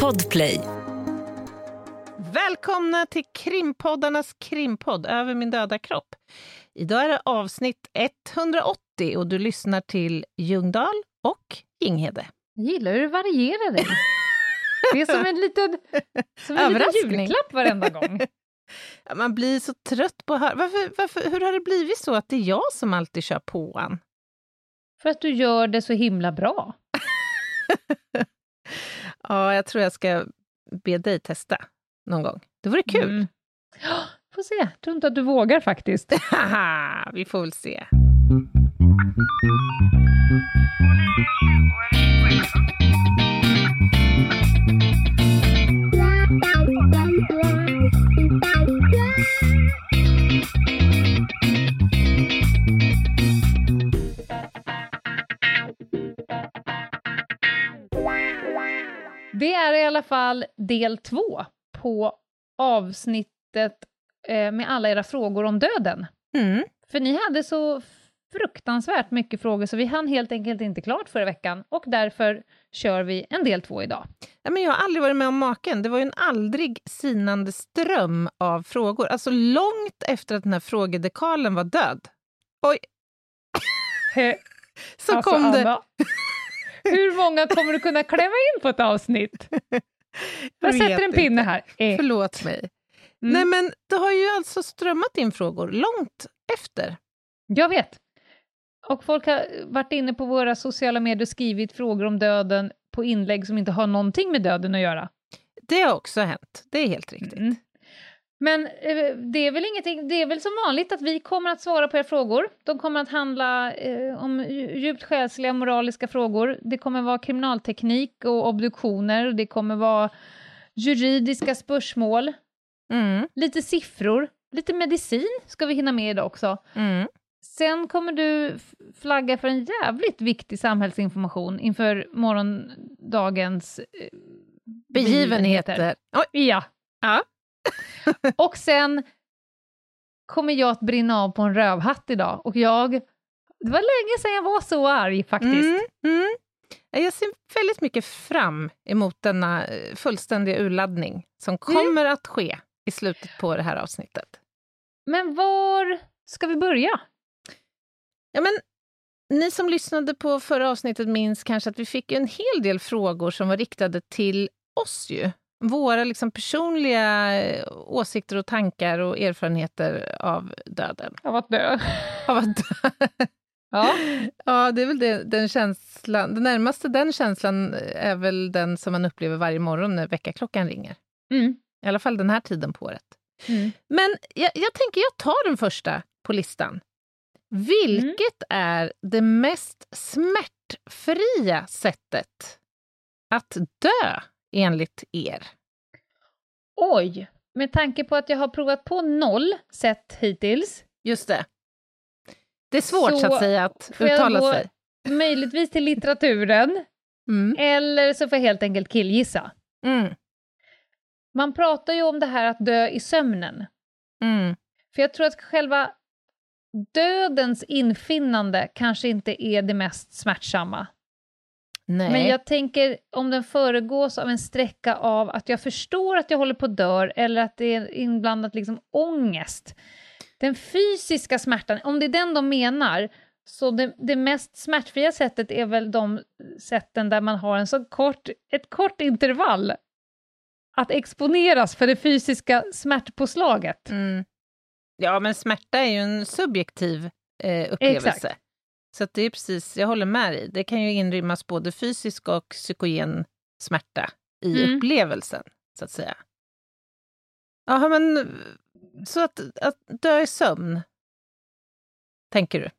Podplay. Välkomna till krimpoddarnas krimpodd Över min döda kropp. Idag är det avsnitt 180 och du lyssnar till Ljungdahl och Ginghede. Jag gillar hur du varierar dig. Det är som en liten, som en liten julklapp varenda gång. Ja, Man blir så trött på att höra. Varför, varför, hur har det blivit så att det är jag som alltid kör påan? För att du gör det så himla bra. Ja, jag tror jag ska be dig testa någon gång. Det vore kul. Mm. Ja, Får se, jag tror inte att du vågar faktiskt. Vi får väl se. Det är i alla fall del två på avsnittet eh, med alla era frågor om döden. Mm. För ni hade så fruktansvärt mycket frågor så vi hann helt enkelt inte klart förra veckan och därför kör vi en del två idag. Ja, men jag har aldrig varit med om maken. Det var ju en aldrig sinande ström av frågor. Alltså långt efter att den här frågedekalen var död. Oj, så Alltså, kom det. Hur många kommer du kunna klämma in på ett avsnitt? Jag sätter en pinne här. Eh. Förlåt mig. Mm. Nej, men det har ju alltså strömmat in frågor långt efter. Jag vet. Och folk har varit inne på våra sociala medier och skrivit frågor om döden på inlägg som inte har någonting med döden att göra. Det har också hänt. Det är helt riktigt. Mm. Men eh, det är väl ingenting, det är väl som vanligt att vi kommer att svara på era frågor. De kommer att handla eh, om dju- djupt själsliga moraliska frågor. Det kommer vara kriminalteknik och obduktioner. Det kommer vara juridiska spörsmål. Mm, Lite siffror. Lite medicin ska vi hinna med idag också. mm. Sen kommer du flagga för en jävligt viktig samhällsinformation inför morgondagens eh, Begivenheter. Oj, Ja. Ja. och sen kommer jag att brinna av på en rövhatt idag. Och jag... Det var länge sedan jag var så arg faktiskt. Mm, mm. Jag ser väldigt mycket fram emot denna eh, fullständiga urladdning som kommer att ske i slutet på det här avsnittet. Men var ska vi börja? Ja, men, ni som lyssnade på förra avsnittet minns kanske att vi fick en hel del frågor som var riktade till oss ju. Våra liksom personliga eh, åsikter och tankar och erfarenheter av döden. Av att dö. Av att dö. Ja. Ja, det är väl det, den känslan. Det närmaste den känslan är väl den som man upplever varje morgon när väckarklockan ringer. Mm. I alla fall den här tiden på året. Mm. Men jag, jag tänker jag tar den första på listan. Vilket är det mest smärtfria sättet att dö enligt er? Oj, med tanke på att jag har provat på noll sätt hittills, Just det. Det är svårt så, att säga att jag uttala sig. möjligtvis till litteraturen, Mm. eller så får jag helt enkelt killgissa. Mm. Man pratar ju om det här att dö i sömnen. Mm. För jag tror att själva dödens infinnande kanske inte är det mest smärtsamma. Nej. Men jag tänker om den föregås av en sträcka av att jag förstår att jag håller på att dö eller att det är inblandat liksom ångest. Den fysiska smärtan, om det är den de menar, så det, det mest smärtfria sättet är väl de sätten där man har en så kort, ett kort intervall att exponeras för det fysiska smärtpåslaget. Mm. Ja, men smärta är ju en subjektiv eh, upplevelse. Exakt. Så det är precis, jag håller med dig. Det kan ju inrymmas både fysisk och psykogen smärta i Mm. upplevelsen, så att säga. Jaha, men så att, att dö i sömn, tänker du?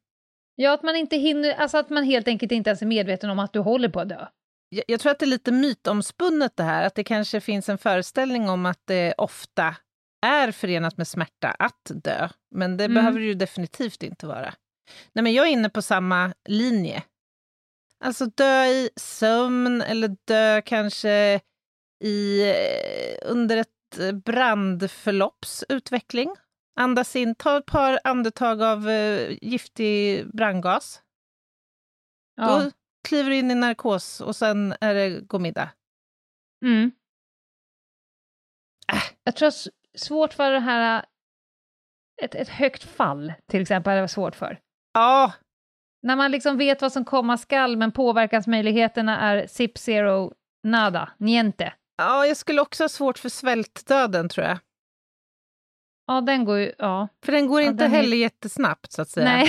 Ja, att man inte hinner, alltså att man helt enkelt inte ens är medveten om att du håller på att dö. Jag, jag tror att det är lite mytomspunnet det här, att det kanske finns en föreställning om att det ofta är förenat med smärta att dö, men det Mm. behöver det ju definitivt inte vara. Nej, men jag är inne på samma linje. Alltså dö i sömn eller dö kanske i, eh, under ett eh, brandförlopps utveckling. Andas in, ta ett par andetag av eh, giftig brandgas. Ja. Då kliver du in i narkos och sen är det god middag. Mm. Äh. Jag tror att svårt för det här, ett, ett högt fall till exempel, är det svårt för. Ja, När man liksom vet vad som komma skall, men påverkansmöjligheterna är zip zero, nada, niente. ja, jag skulle också ha svårt för svältdöden tror jag. Ja, den går ju, ja. För den går Ja, inte den är- heller jättesnabbt så att säga. Nej.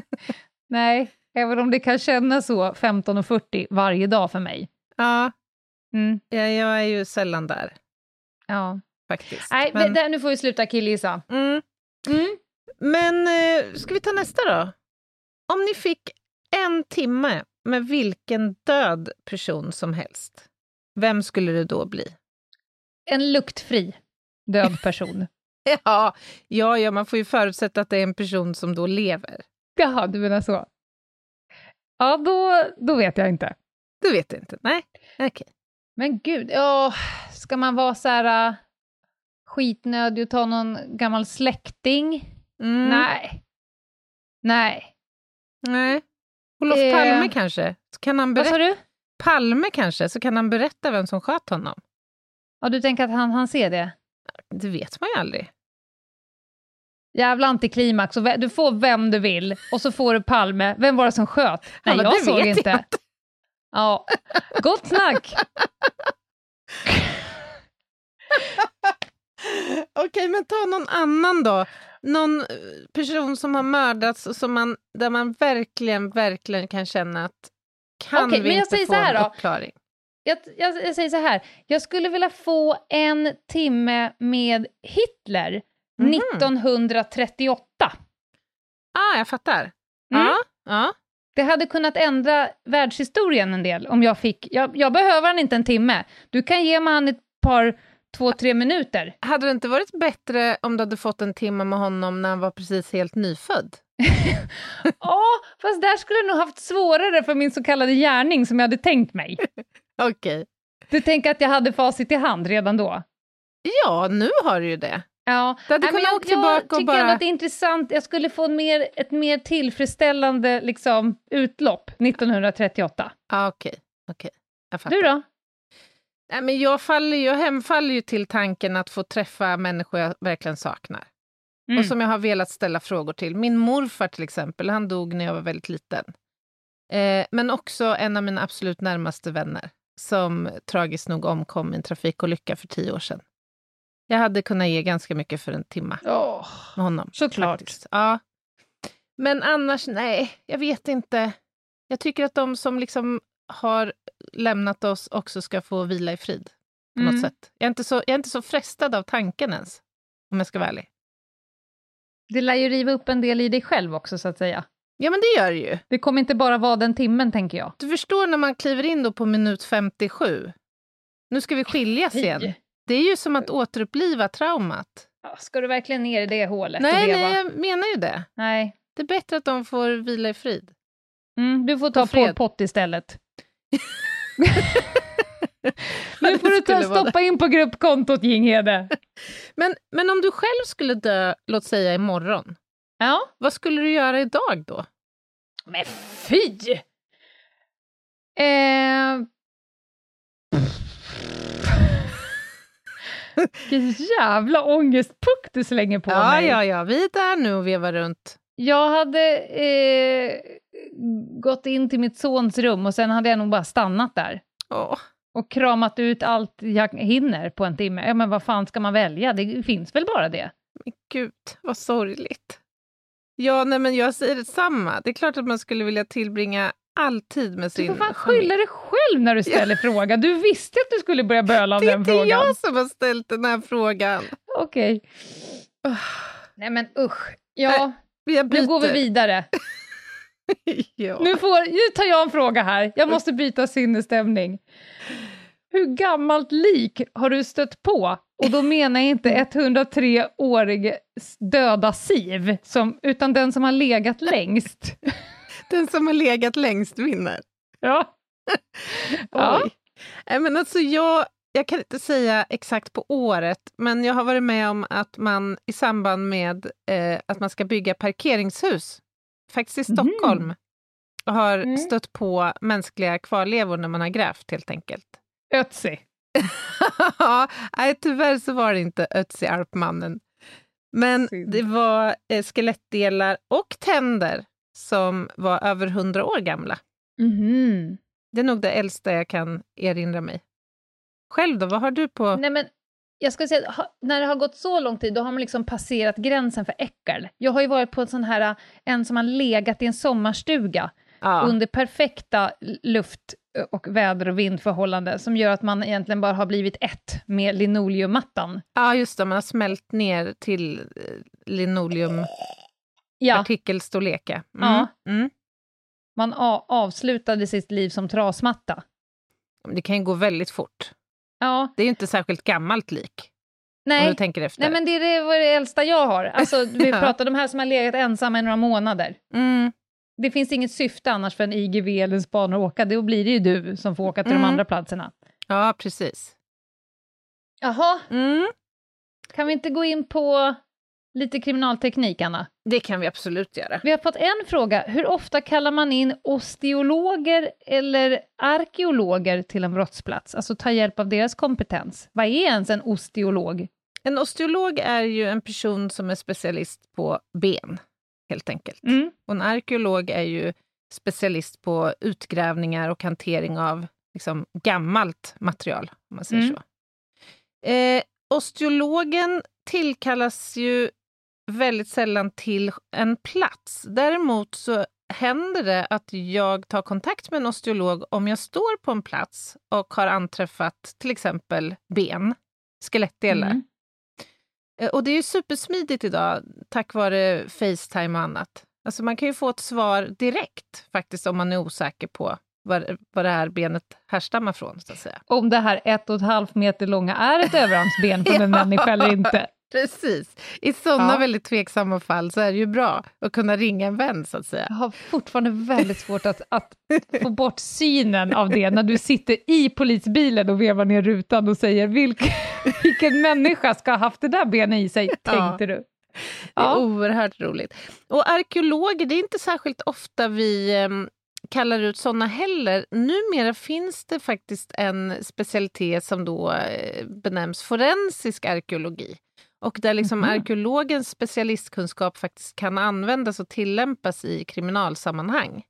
Nej, även om det kan kännas så 15.40 varje dag för mig. Ja, Mm. ja, jag är ju sällan där Ja. faktiskt. Nej, Men, det, nu får vi sluta killgissa. mm. Mm. Men eh, ska vi ta nästa då? Om ni fick en timme med vilken död person som helst, vem skulle det då bli? En luktfri död person. Ja, ja, ja, man får ju förutsätta att det är en person som då lever. Jaha, du menar så. Ja, då, då vet jag inte. Du vet inte? Nej, okej. Men gud, ja, ska man vara så här uh, skitnödig och ta någon gammal släkting? Mm. Nej. Nej. Nej. Olof Eh, Palme kanske? Så kan han Vad sa berätta, du? Palme kanske, så kan han berätta vem som sköt honom. Ja, du tänker att han, han ser det? Det vet man ju aldrig. Jävla antiklimax. Och du får vem du vill och så får du Palme. Vem var det som sköt? Nej, jag "Det såg inte. jag inte." Ja, gott snack. Okej, men ta någon annan då. Någon eh, person som har mördats och som man, där man verkligen, verkligen kan känna att kan Okej, vi men jag inte säger få så här en då. uppklaring? Jag, jag, jag säger så här, jag skulle vilja få en timme med Hitler Mhm. 1938. Ah, jag fattar. Mm. Ja, ja. Det hade kunnat ändra världshistorien en del om jag fick... Jag, jag behöver han inte en timme. Du kan ge mig han ett par, två, tre minuter. Hade det inte varit bättre om du hade fått en timme med honom när han var precis helt nyfödd? Ja, fast där skulle jag nog haft svårare för min så kallade gärning som jag hade tänkt mig. Okej. Du tänker att jag hade facit i hand redan då? Ja, nu har du ju det. Ja, Du hade Nej, kunnat jag, åka tillbaka jag och tycker bara... ändå att det är intressant. Jag skulle få mer, ett mer tillfredsställande liksom, utlopp 1938. Ah, Okej. Jag fattar. Du då? Nej, men jag, faller, jag hemfaller ju till tanken att få träffa människor jag verkligen saknar. Mm. Och som jag har velat ställa frågor till. Min morfar till exempel, han dog när jag var väldigt liten. Eh, men också en av mina absolut närmaste vänner som tragiskt nog omkom i en trafikolycka för tio år sedan. Jag hade kunnat ge ganska mycket för en timma Åh, med honom. såklart. faktiskt. Ja. Men annars, nej, jag vet inte. Jag tycker att de som liksom har lämnat oss också ska få vila i frid. På Mm. något sätt. Jag är, inte så, jag är inte så frestad av tanken ens, om jag ska vara ärlig. Det lär ju riva upp en del i dig själv också, så att säga. Ja, men det gör det ju. Det kommer inte bara vara den timmen, tänker jag. Du förstår när man kliver in då på minut 57. Nu ska vi skiljas igen. Det är ju som att återuppliva traumat. Ja, Ska du verkligen ner i det hålet och Nej, veva? nej, jag menar ju det. nej. Det är bättre att de får vila i frid. Mm, du får ta Och fred. Pol Pot istället. nu får du ta, stoppa in på gruppkontot, Jinghede. Men, men om du själv skulle dö, låt säga imorgon, Ja. vad skulle du göra idag då? Men fy! Eh... Vilken jävla ångestpuck du slänger på Ja, mig. ja, ja, vi är där nu och vevar runt. Jag hade eh, gått in till mitt sons rum och sen hade jag nog bara stannat där Åh, och kramat ut allt jag hinner på en timme. Ja, men vad fan ska man välja? Det finns väl bara det? men gud, vad sorgligt. Ja, nej, men jag säger detsamma. Det är klart att man skulle vilja tillbringa all tid med Du sin får fan familj. skylla dig själv när du ställer frågan. Du visste att du skulle börja böla om Det är den inte frågan. jag som har ställt den här frågan. Okej. Nej men usch. Ja, Jag byter. nu går vi vidare. ja. Nu, får, nu tar jag en fråga här. Jag måste byta sinnesstämning. Hur gammalt lik har du stött på? Och då menar jag inte 103-årig döda Siv, som, utan den som har legat längst. Den som har legat längst vinner. Ja. Ja. Nej, men alltså jag, jag kan inte säga exakt på året, men jag har varit med om att man i samband med eh, att man ska bygga parkeringshus, faktiskt i Mhm. Stockholm, har Mm. stött på mänskliga kvarlevor när man har grävt helt enkelt. Ötzi. Nej, tyvärr så var det inte Ötzi-Arpmannen. Men Synd. det var eh, skelettdelar och tänder som var över hundra år gamla. Mhm. Det är nog det äldsta jag kan erinra mig. Själv då, vad har du på... Nej, men jag ska säga, när det har gått så lång tid, då har man liksom passerat gränsen för äckel. Jag har ju varit på en sån här, en som har legat i en sommarstuga Ja. under perfekta luft och väder och vindförhållanden som gör att man egentligen bara har blivit ett med linoleummattan. ja, just det, man har smält ner till eh, linoleumpartikelstorlek. Ja. Mm. Ja. Mm. man avslutade sitt liv som trasmatta. Det kan ju gå väldigt fort. Ja, Det är ju inte särskilt gammalt lik, om nej. du tänker efter. Nej, men det är det, det äldsta jag har. Alltså, vi Ja. pratar de här som har legat ensamma i några månader. mm. Det finns inget syfte annars för en IGV eller en spanare att åka, då blir det ju du som får åka till Mm. de andra platserna. Ja, precis. Jaha, Mm. kan vi inte gå in på lite kriminalteknik, Anna? Det kan vi absolut göra. Vi har fått en fråga. Hur ofta kallar man in osteologer eller arkeologer till en brottsplats? Alltså ta hjälp av deras kompetens. Vad är ens en osteolog? En osteolog är ju en person som är specialist på ben, helt enkelt. Mm. Och en arkeolog är ju specialist på utgrävningar och hantering av liksom, gammalt material, om man säger Mm. så. Eh, osteologen tillkallas ju väldigt sällan till en plats. Däremot så händer det att jag tar kontakt med en osteolog om jag står på en plats och har anträffat till exempel ben, skelettdelar. Mm. Eh, Och det är ju supersmidigt idag tack vare Facetime och annat. Alltså man kan ju få ett svar direkt faktiskt om man är osäker på var, var det här benet härstammar från, så att säga. Om det här ett och ett halvt meter långa är ett överarmsben från en människa eller inte. Precis. I sådana Ja. väldigt tveksamma fall så är det ju bra att kunna ringa en vän, så att säga. Jag har fortfarande väldigt svårt att, att få bort synen av det när du sitter i polisbilen och vevar ner rutan och säger vilken, vilken människa ska ha haft det där benet i sig, Ja. tänkte du. Det är Ja. oerhört roligt. Och arkeologer, det är inte särskilt ofta vi em, kallar ut sådana heller. Numera finns det faktiskt en specialitet som då eh, benämns forensisk arkeologi. Och där liksom Mhm. arkeologens specialistkunskap faktiskt kan användas och tillämpas i kriminalsammanhang.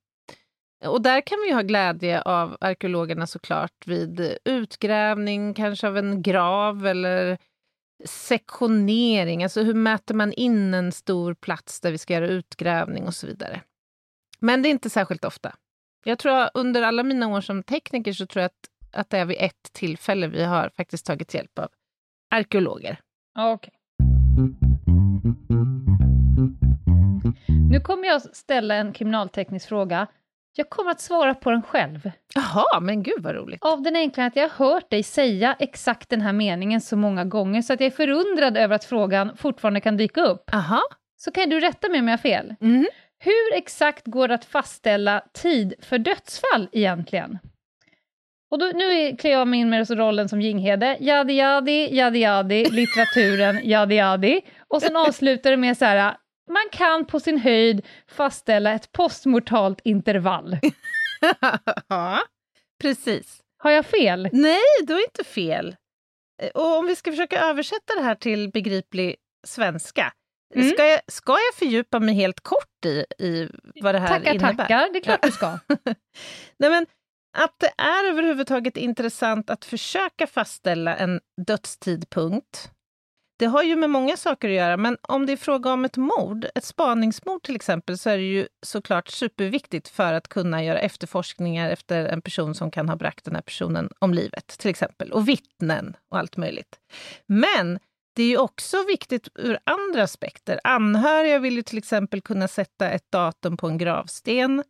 Och där kan vi ha glädje av arkeologerna såklart vid utgrävning, kanske av en grav eller sektionering, alltså hur mäter man in en stor plats där vi ska göra utgrävning och så vidare. Men det är inte särskilt ofta. Jag tror att under alla mina år som tekniker så tror jag att, att det är vid ett tillfälle vi har faktiskt tagit hjälp av arkeologer. Okej. Nu kommer jag ställa en kriminalteknisk fråga. Jag kommer att svara på den själv. Jaha, men gud vad roligt. Av den enkla att jag har hört dig säga exakt den här meningen så många gånger så att jag är förundrad över att frågan fortfarande kan dyka upp. Aha. Så kan du rätta mig om jag har fel. Mm. Hur exakt går det att fastställa tid för dödsfall egentligen? Och då, nu klär jag mig in med rollen som Jinghede. Jadi jadi, jadi jadi, litteraturen, jadi jadi. Och sen avslutar det med så här, man kan på sin höjd fastställa ett postmortalt intervall. ja, precis. Har jag fel? Nej, du har inte fel. Eh, Och om vi ska försöka översätta det här till begriplig svenska. Mm. Ska, jag, ska jag fördjupa mig helt kort i, i vad det här Tackar, innebär? tackar. Det är klart du ska. Nej, men att det är överhuvudtaget intressant att försöka fastställa en dödstidpunkt. Det har ju med många saker att göra, men om det är fråga om ett mord, ett spaningsmord till exempel, så är det ju såklart superviktigt för att kunna göra efterforskningar efter en person som kan ha bragt den här personen om livet, till exempel. Och vittnen och allt möjligt. Men det är ju också viktigt ur andra aspekter. Anhöriga vill ju till exempel kunna sätta ett datum på en gravsten.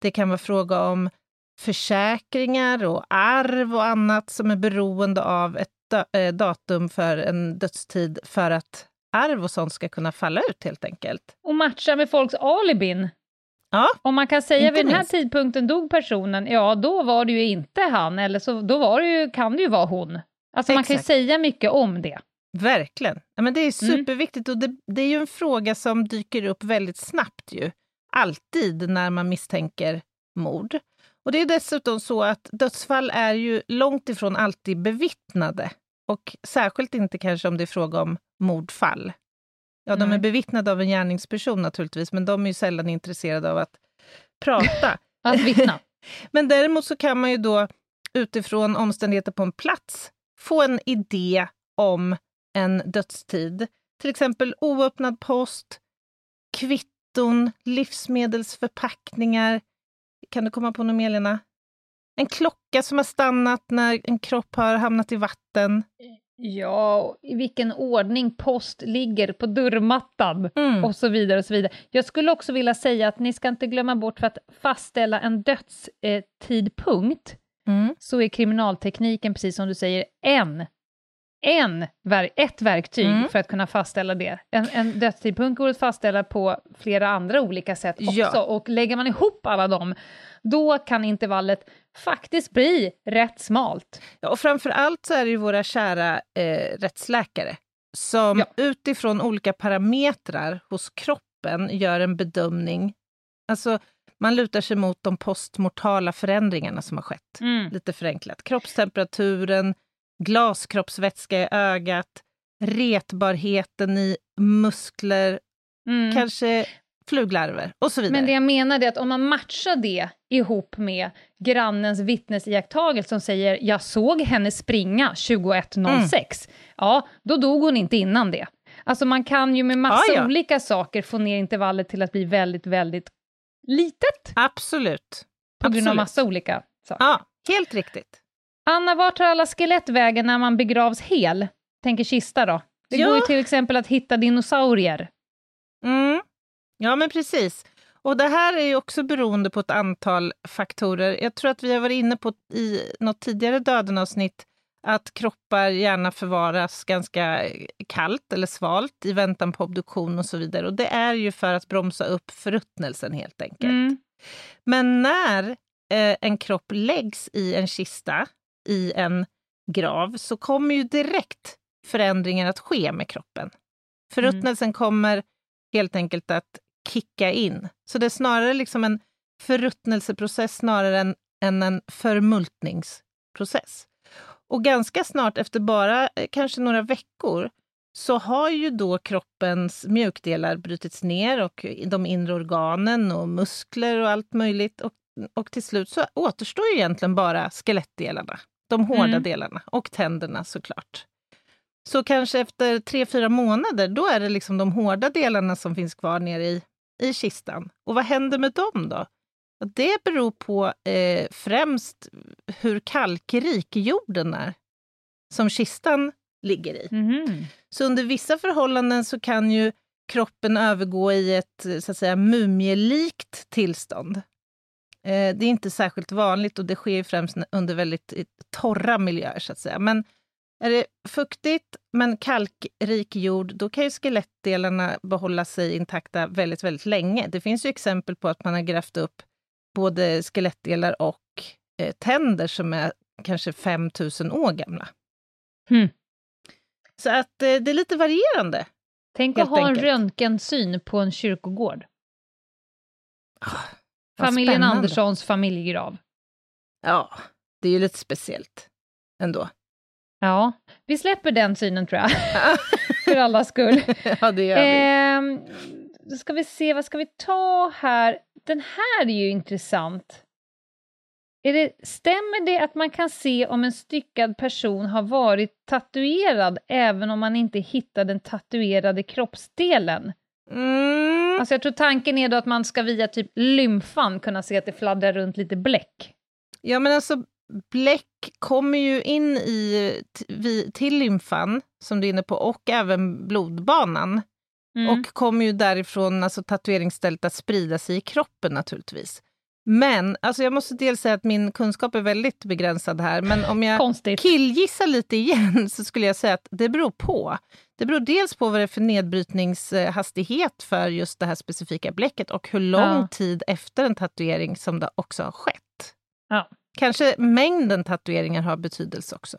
Det kan vara fråga om försäkringar och arv och annat som är beroende av ett eh, datum för en dödstid för att arv och sånt ska kunna falla ut helt enkelt. Och matcha med folks alibin. Ja, Om man kan säga vid den här minst. tidpunkten dog personen, ja då var det ju inte han, eller så då var det ju, kan det ju vara hon. Alltså man kan ju Exakt. säga mycket om det. verkligen. Ja, men det är Mm. superviktigt och det, det är ju en fråga som dyker upp väldigt snabbt ju. Alltid när man misstänker mord. Och det är dessutom så att dödsfall är ju långt ifrån alltid bevittnade. Och särskilt inte kanske om det är fråga om mordfall. Ja, de är Nej. bevittnade av en gärningsperson naturligtvis, men de är ju sällan intresserade av att prata. Att vittna. Men däremot så kan man ju då utifrån omständigheter på en plats få en idé om en dödstid. Till exempel oöppnad post, kvitton, livsmedelsförpackningar. Kan du komma på något mer, Lena? En klocka som har stannat när en kropp har hamnat i vatten. Ja, i vilken ordning post ligger på dörrmattan Mm. och så vidare. och så vidare. Jag skulle också vilja säga att ni ska inte glömma bort för att fastställa en dödstidpunkt Mm. så är kriminaltekniken, precis som du säger, en, en ett verktyg Mm. för att kunna fastställa det. En, en dödstidpunkt går att fastställa på flera andra olika sätt också, Ja. och lägger man ihop alla dem, då kan intervallet faktiskt bli rätt smalt. Ja, och framför allt så är det ju våra kära eh, rättsläkare som Ja. utifrån olika parametrar hos kroppen gör en bedömning. Alltså, man lutar sig mot de postmortala förändringarna som har skett. Lite förenklat. Kroppstemperaturen, glaskroppsvätska i ögat, retbarheten i muskler, Mm. kanske fluglarver och så vidare. Men det jag menar är att om man matchar det ihop med grannens vittnesiaktagelse som säger “jag såg henne springa 21.06”, ja, då dog hon inte innan det. Alltså man kan ju med massa Ja, ja. olika saker få ner intervallet till att bli väldigt, väldigt litet Absolut. på grund av massa olika saker. Ja, helt riktigt. Anna, vart tar alla skelett vägen när man begravs hel? Tänker kista då? Det Ja. går ju till exempel att hitta dinosaurier. Mm. Ja, men precis. Och det här är ju också beroende på ett antal faktorer. Jag tror att vi har varit inne på i något tidigare Döden-avsnitt att kroppar gärna förvaras ganska kallt eller svalt i väntan på obduktion och så vidare. Och det är ju för att bromsa upp förruttnelsen helt enkelt. Mm. Men när eh, en kropp läggs i en kista, i en grav, så kommer ju direkt förändringar att ske med kroppen. Förruttnelsen kommer helt enkelt att kicka in. Så det är snarare liksom en förruttnelseprocess snarare än, än en förmultningsprocess. Och ganska snart, efter bara eh, kanske några veckor, så har ju då kroppens mjukdelar brutits ner och de inre organen och muskler och allt möjligt. Och, och till slut så återstår ju egentligen bara skelettdelarna, de hårda Mm. delarna och tänderna såklart. Så kanske efter tre, fyra månader, då är det liksom de hårda delarna som finns kvar nere i, i kistan. Och vad händer med dem då? Det beror på eh, främst hur kalkrik jorden är som kistan ligger i. Mhm. Så under vissa förhållanden så kan ju kroppen övergå i ett så att säga, mumielikt tillstånd. Eh, det är inte särskilt vanligt och det sker främst under väldigt eh, torra miljöer. så att säga. Men är det fuktigt men kalkrik jord, då kan ju skelettdelarna behålla sig intakta väldigt, väldigt länge. Det finns ju exempel på att man har grävt upp både skelettdelar och eh, tänder som är kanske 5000 år gamla. Hmm. Så att eh, det är lite varierande. Tänk att ha en enkelt. röntgensyn på en kyrkogård. Familjen spännande. Anderssons familjegrav. Ja, det är ju lite speciellt ändå. Ja, vi släpper den synen tror jag, för allas skull. ja, det gör vi. Då ska vi se, vad ska vi ta här? Den här är ju intressant. Är det, stämmer det att man kan se om en styckad person har varit tatuerad även om man inte hittar den tatuerade kroppsdelen? Mm. Alltså jag tror tanken är då att man ska via typ lymfan kunna se att det fladdrar runt lite bläck. Ja, men alltså bläck kommer ju in i, till lymfan, som du är inne på, och även blodbanan. Mm. Och kommer ju därifrån, alltså tatueringsstället, att sprida sig i kroppen naturligtvis. Men alltså jag måste dels säga att min kunskap är väldigt begränsad här, men om jag Konstigt. killgissar lite igen så skulle jag säga att det beror på. Det beror dels på vad det är för nedbrytningshastighet för just det här specifika bläcket och hur lång Ja. tid efter en tatuering som det också har skett. Ja. Kanske mängden tatueringar har betydelse också.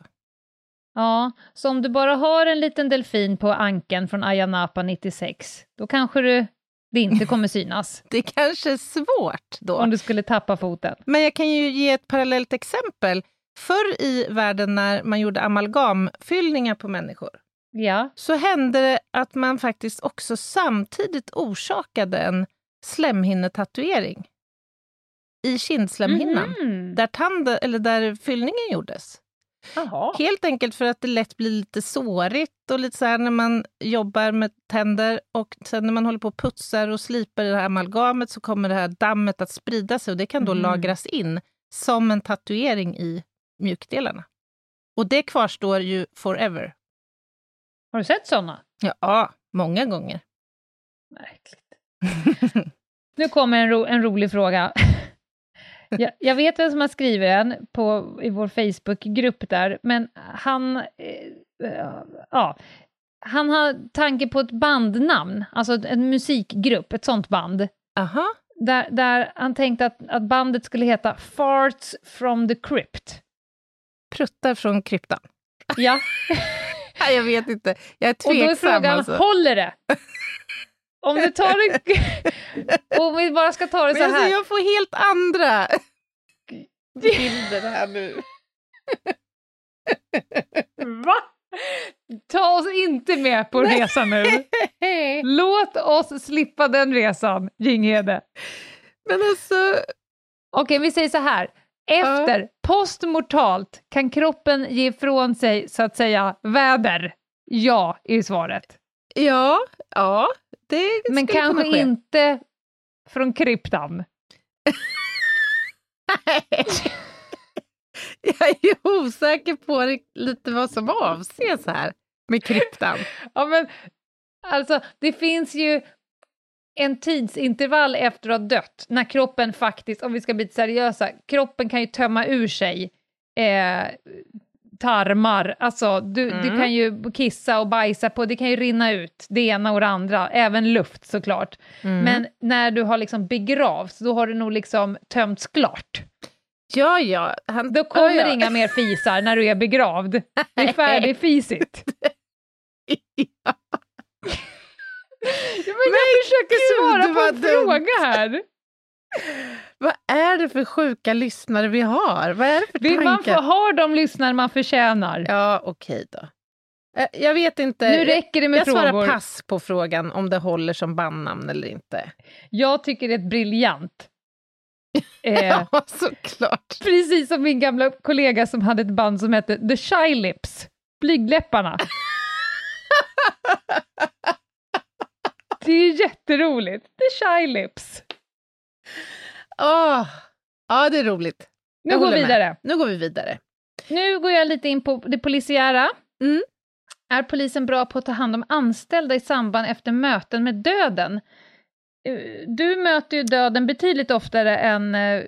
Ja, så om du bara har en liten delfin på anken från Ayia Napa 96, då kanske du det inte kommer synas. Det kanske är svårt då. Om du skulle tappa foten. Men jag kan ju ge ett parallellt exempel. Förr i världen när man gjorde amalgamfyllningar på människor, Ja. så hände det att man faktiskt också samtidigt orsakade en slemhinnetatuering i kindslemhinnan, Mhm. där, tand, eller där fyllningen gjordes. Jaha. Helt enkelt för att det lätt blir lite sårigt och lite så när man jobbar med tänder och sen när man håller på och putsar och slipar det här amalgamet så kommer det här dammet att sprida sig och det kan då Mhm. lagras in som en tatuering i mjukdelarna. Och det kvarstår ju forever. Har du sett såna? Ja, många gånger. Märkligt. Nu kommer en, ro, en rolig fråga. jag, jag vet vem som har skrivit den på, i vår Facebookgrupp där, men han... Eh, eh, ja, han har tanke på ett bandnamn, alltså en musikgrupp, ett sånt band. Aha. Där, där han tänkte att, att bandet skulle heta Farts from the Crypt. Pruttar från kryptan. Ja, jag vet inte. Jag är och då är tveksam. frågan, alltså. håller det? Om du tar det... Om vi bara ska ta det så alltså, här. jag får helt andra bilder här nu. Va? Ta oss inte med på resan nu. Låt oss slippa den resan, Ginghede. Men alltså, Okej, vi säger så här. Efter, postmortalt, kan kroppen ge ifrån sig, så att säga, väder? Ja, är svaret. ja, ja, det Men kanske kunna ske. inte från kryptan. Jag är ju osäker på lite vad som avses här med kryptan. Ja, men alltså, det finns ju en tidsintervall efter att ha dött, när kroppen faktiskt, om vi ska bli seriösa, kroppen kan ju tömma ur sig eh, tarmar, alltså du, du Mm. kan ju kissa och bajsa på, det kan ju rinna ut, det ena och det andra, även luft såklart. Mm. Men när du har liksom begravts, då har du nog liksom tömts klart. ja, ja. Han, Då kommer ja, ja. inga mer fisar när du är begravd. Det är färdigfisigt. Ja. Ja, men jag försöker gud, svara på en dumt. fråga här. Vad är det för sjuka lyssnare vi har? Vad är det för Vill man tankar? få ha de lyssnare man förtjänar? Ja, okej då. Eh, Jag vet inte. Nu räcker det med jag svarar frågor. pass på frågan om det håller som bandnamn eller inte. Jag tycker det är ett briljant. Eh, Ja, såklart. precis som min gamla kollega som hade ett band som hette The Shy Lips, Blygdläpparna. det är jätteroligt. The Shy Lips. Åh, Ja, det är roligt. Nu Jag går vi med. vidare. Nu går vi vidare. Nu går jag lite in på det polisiära. Mm. Är polisen bra på att ta hand om anställda i samband efter möten med döden? Eh, Du möter ju döden betydligt oftare än, eh,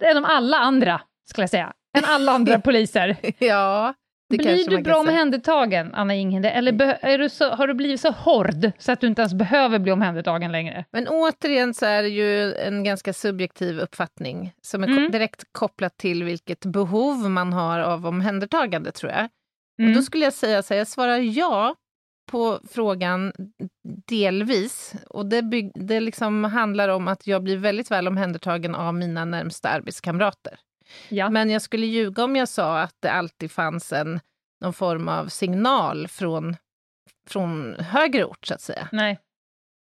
än de alla andra, skulle jag säga. Än alla andra poliser. Ja, det Blir du bra omhändertagen, Anna Inghede? Eller be- är du så, har du blivit så hård så att du inte ens behöver bli omhändertagen längre? Men återigen så är det ju en ganska subjektiv uppfattning som är Mm. direkt kopplat till vilket behov man har av omhändertagande, tror jag. Mm. Och då skulle jag säga så här, jag svarar ja på frågan delvis. Och det, bygg, det liksom handlar om att jag blir väldigt väl omhändertagen av mina närmsta arbetskamrater. Ja. Men jag skulle ljuga om jag sa att det alltid fanns en, någon form av signal från, från högre ort, så att säga. Nej.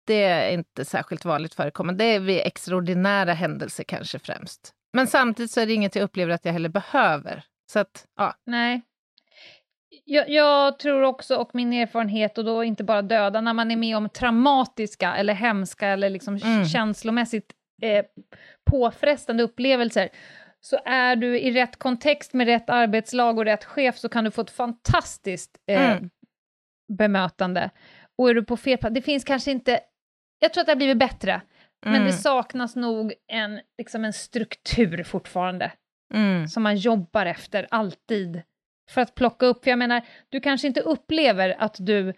Det är inte särskilt vanligt förekommande. Det är vid extraordinära händelser kanske främst. Men samtidigt så är det inget jag upplever att jag heller behöver. Så att, ja. Nej. Jag, jag tror också, och min erfarenhet, och då inte bara döda, när man är med om traumatiska eller hemska eller liksom Mm. känslomässigt eh, påfrestande upplevelser, så är du i rätt kontext med rätt arbetslag och rätt chef så kan du få ett fantastiskt eh, Mm. bemötande. Och är du på fel plats, det finns kanske inte, jag tror att det har blivit bättre, men Mm. det saknas nog en, liksom en struktur fortfarande Mm. som man jobbar efter alltid för att plocka upp. För jag menar, du kanske inte upplever att du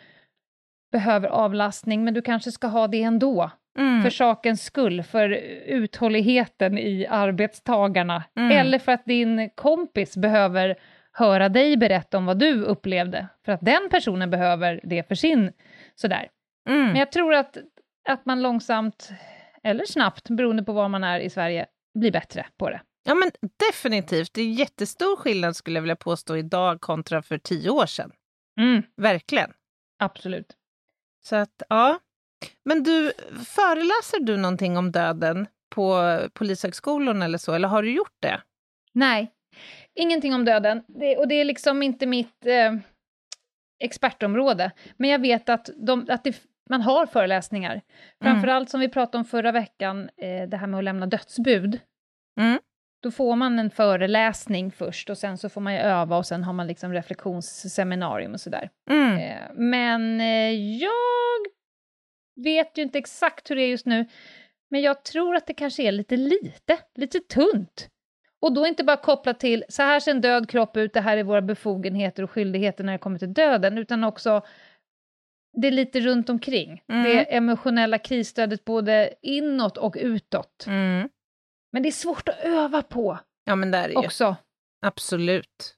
behöver avlastning, men du kanske ska ha det ändå. Mm. För sakens skull, för uthålligheten i arbetstagarna. Mm. Eller för att din kompis behöver höra dig berätta om vad du upplevde. För att den personen behöver det för sin sådär. Mm. Men jag tror att att man långsamt, eller snabbt, beroende på var man är i Sverige, blir bättre på det. Ja, men definitivt. Det är jättestor skillnad skulle jag vilja påstå idag kontra för tio år sedan. Mm, Verkligen. absolut. Så att, ja. Men du, föreläser du någonting om döden på Polishögskolan eller så, eller har du gjort det? Nej, ingenting om döden. Det, och det är liksom inte mitt eh, expertområde. Men jag vet att, de, att det, man har föreläsningar. Framförallt som vi pratade om förra veckan, eh, det här med att lämna dödsbud. Mm. Då får man en föreläsning först och sen så får man ju öva och sen har man liksom reflektionsseminarium och sådär. Mm. Eh, men eh, jag vet ju inte exakt hur det är just nu, men jag tror att det kanske är lite lite, lite tunt. Och då inte bara kopplat till så här ser en död kropp ut, det här är våra befogenheter och skyldigheter när det kommer till döden, utan också det är lite runt omkring. Mm. Det emotionella krisstödet både inåt och utåt. Mm. Men det är svårt att öva på Ja, men det är det ju. också. Absolut.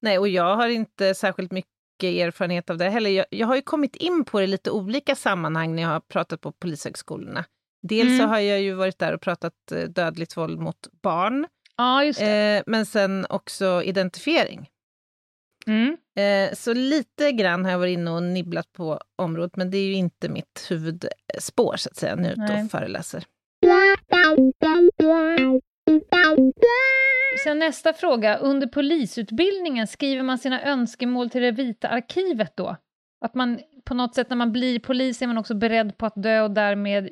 Nej, och jag har inte särskilt mycket erfarenhet av det heller. Jag, jag har ju kommit in på det i lite olika sammanhang när jag har pratat på polishögskolorna. Dels Mm. så har jag ju varit där och pratat eh, dödligt våld mot barn, Ja, eh, men sen också identifiering. Mm. Eh, så lite grann har jag varit inne och nibblat på området, men det är ju inte mitt huvudspår så att säga, nu och föreläser. Sen nästa fråga. Under polisutbildningen, skriver man sina önskemål till det vita arkivet då? Att man på något sätt när man blir polis är man också beredd på att dö och därmed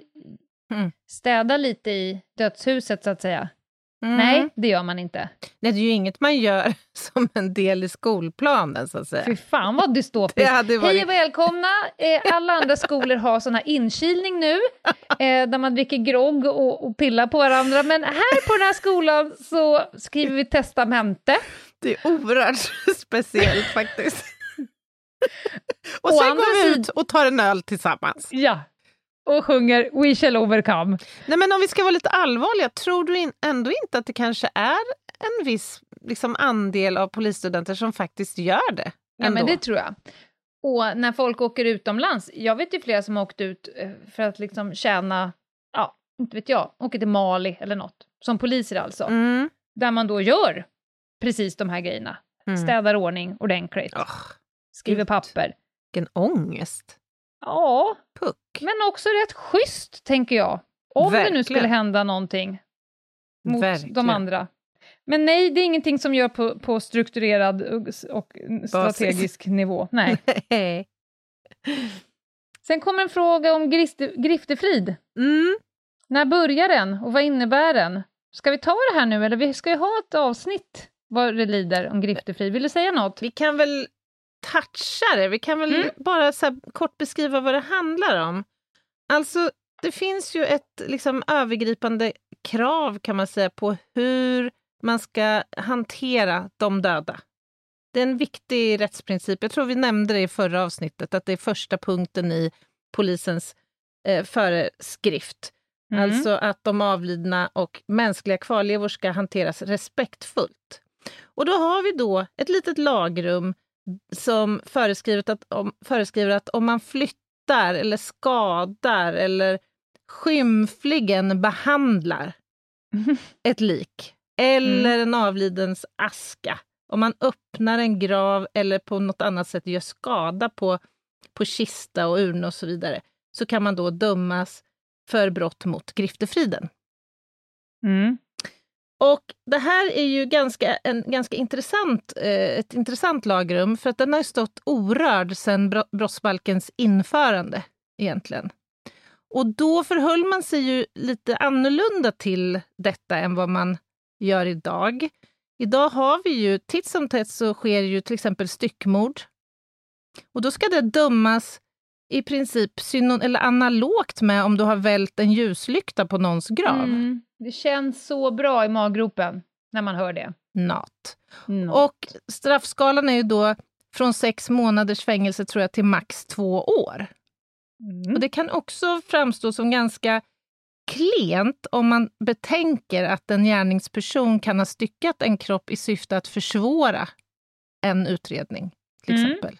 Mm. städa lite i dödshuset så att säga? Mm. Nej, det gör man inte. Nej, det är ju inget man gör som en del i skolplanen så att säga. Fy fan vad dystopiskt. hade Hej varit... och välkomna! Eh, alla andra skolor har sån här inkilning nu, eh, där man dricker grogg och, och pillar på varandra. Men här på den här skolan så skriver vi testamente. Det är oerhört speciellt faktiskt. och sen går vi ut och tar en öl tillsammans. Ja, och sjunger We shall overcome. Nej, men om vi ska vara lite allvarliga, tror du in, ändå inte att det kanske är en viss liksom, andel av polisstudenter som faktiskt gör det? Ja, men det tror jag. Och när folk åker utomlands, jag vet ju flera som har åkt ut eh, för att liksom tjäna, ja, inte vet jag, åker till Mali eller något, som poliser alltså, Mm. där man då gör precis de här grejerna. Mm. Städar ordning ordentligt, Åh, skriver gud. papper. vilken ångest. Ja, Puck. men också rätt schysst, tänker jag. Om det Verkligen. nu skulle hända någonting mot Verkligen. de andra. Men nej, det är ingenting som gör på, på strukturerad och, strategisk nivå. Nej. Nej. Sen kommer en fråga om griste, griftefrid. mm. När börjar den och vad innebär den? Ska vi ta det här nu eller vi ska ju ha ett avsnitt vad det lider om griftefrid. Vill du säga något? Vi kan väl toucha det. Vi kan väl Mm. bara så kort beskriva vad det handlar om. Alltså, det finns ju ett liksom, övergripande krav kan man säga på hur man ska hantera de döda. Det är en viktig rättsprincip. Jag tror vi nämnde det i förra avsnittet, att det är första punkten i polisens eh, föreskrift. Mm. Alltså att de avlidna och mänskliga kvarlevor ska hanteras respektfullt. Och då har vi då ett litet lagrum som föreskriver att om, föreskriver att om man flyttar eller skadar eller skymfligen behandlar ett lik eller en avlidens aska, om man öppnar en grav eller på något annat sätt gör skada på, på kista och urna och så vidare, så kan man då dömas för brott mot griftefriden. Mm. Och det här är ju ganska, en, ganska intressant, eh, ett intressant lagrum, för att den har stått orörd sedan brottsbalkens införande egentligen. Och då förhöll man sig ju lite annorlunda till detta än vad man gör idag. Idag har vi ju, titt som tätt så sker ju till exempel styckmord. Och då ska det dömas i princip synon eller analogt med om du har vält en ljuslykta på någons grav. Mm. Det känns så bra i maggropen när man hör det. Not. Mm. Och straffskalan är ju då från sex månaders fängelse tror jag till max två år. Mm. Och det kan också framstå som ganska klent om man betänker att en gärningsperson kan ha styckat en kropp i syfte att försvåra en utredning, till Mm. exempel.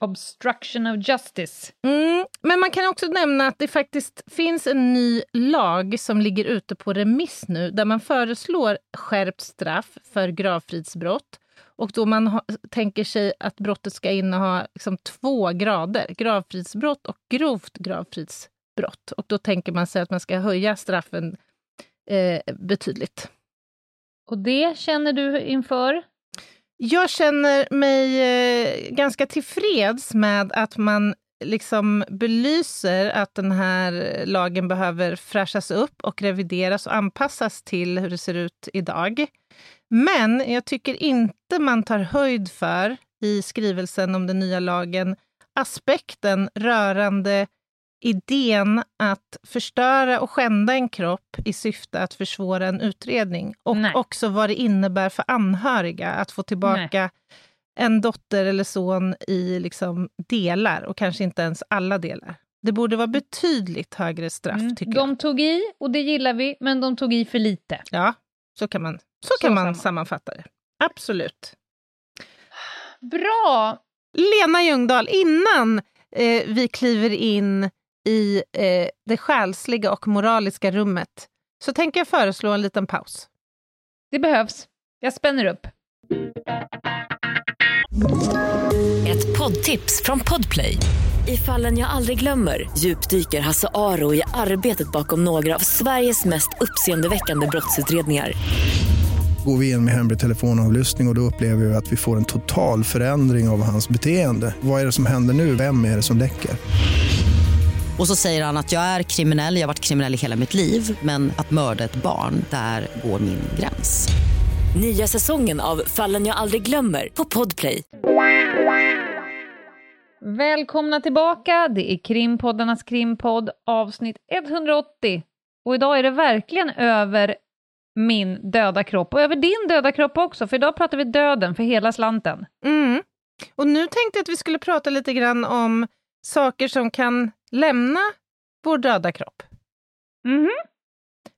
Obstruction of justice. Mm, men man kan också nämna att det faktiskt finns en ny lag som ligger ute på remiss nu, där man föreslår skärpt straff för gravfridsbrott. Och då man ha, tänker sig att brottet ska inneha liksom två grader, gravfridsbrott och grovt gravfridsbrott. Och då tänker man sig att man ska höja straffen eh, betydligt. Och det känner du inför? Jag känner mig eh, ganska tillfreds med att man liksom belyser att den här lagen behöver fräschas upp och revideras och anpassas till hur det ser ut idag. Men jag tycker inte man tar höjd för, i skrivelsen om den nya lagen, aspekten rörande idén att förstöra och skända en kropp i syfte att försvåra en utredning. Och Nej. också vad det innebär för anhöriga att få tillbaka en dotter eller son i liksom delar och kanske inte ens alla delar. Det borde vara betydligt högre straff, Mm. tycker jag. De tog i, och det gillar vi, men de tog i för lite. Ja, så kan man, så Så kan man samman- sammanfatta det. Absolut. Bra! Lena Ljungdahl, innan eh, vi kliver in i eh, det själsliga och moraliska rummet så tänker jag föreslå en liten paus. Det behövs. Jag spänner upp. Ett poddtips från Podplay. I fallen jag aldrig glömmer djupdyker Hasse Aro i arbetet bakom några av Sveriges mest uppseendeväckande brottsutredningar. Går vi in med hemlig telefonavlyssning och, och då upplever vi att vi får en total förändring av hans beteende. Vad är det som händer nu? Vem är det som läcker? Och så säger han att jag är kriminell, jag har varit kriminell i hela mitt liv men att mörda ett barn, där går min gräns. Nya säsongen av Fallen jag aldrig glömmer på Podplay. Välkomna tillbaka. Det är Krimpoddarnas krimpodd, avsnitt 180. Och idag är det verkligen över min döda kropp och över din döda kropp också, för idag pratar vi döden för hela slanten. Mm. Och nu tänkte jag att vi skulle prata lite grann om saker som kan lämna vår döda kropp. Mhm.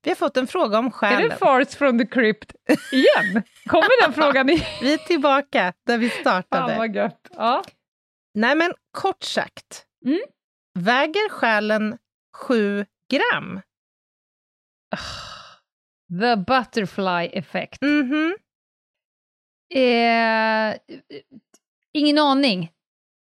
Vi har fått en fråga om Är själen. det farts from the crypt igen? Kommer den frågan igen? Vi är tillbaka där vi Fan startade. vad gött. Ja. Nej, men kort sagt. Mm. Väger själen sju gram? The butterfly effect. Mhm. Eh, ingen aning.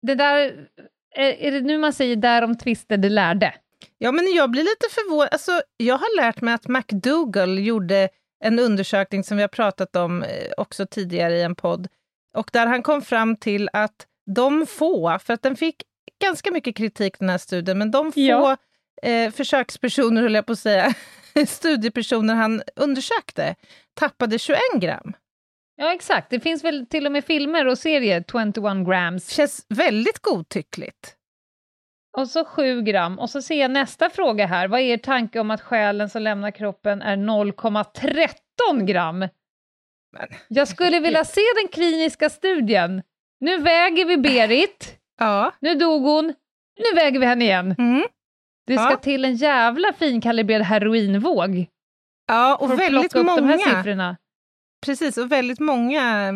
Det där, är, är det nu man säger därom tvistade lärde? Ja, men jag blir lite förvånad. Alltså, jag har lärt mig att McDougall gjorde en undersökning som vi har pratat om eh, också tidigare i en podd. Och där han kom fram till att de få, för att den fick ganska mycket kritik den här studien, men de få Ja. eh, försökspersoner, höll jag på att säga, studiepersoner han undersökte, tappade 21 gram. Ja, exakt. Det finns väl till och med filmer och serier, 21 grams. Känns väldigt godtyckligt. Och så 7 gram. Och så ser jag nästa fråga här. Vad är er tanke om att själen som lämnar kroppen är 0,13 gram? Men, Jag skulle vilja se den kliniska studien. Nu väger vi Berit. ja. Nu dog hon. Nu väger vi henne igen. Mm. Det ska Ja. till en jävla finkalibrerad heroinvåg Ja, och väldigt många. Precis, och väldigt många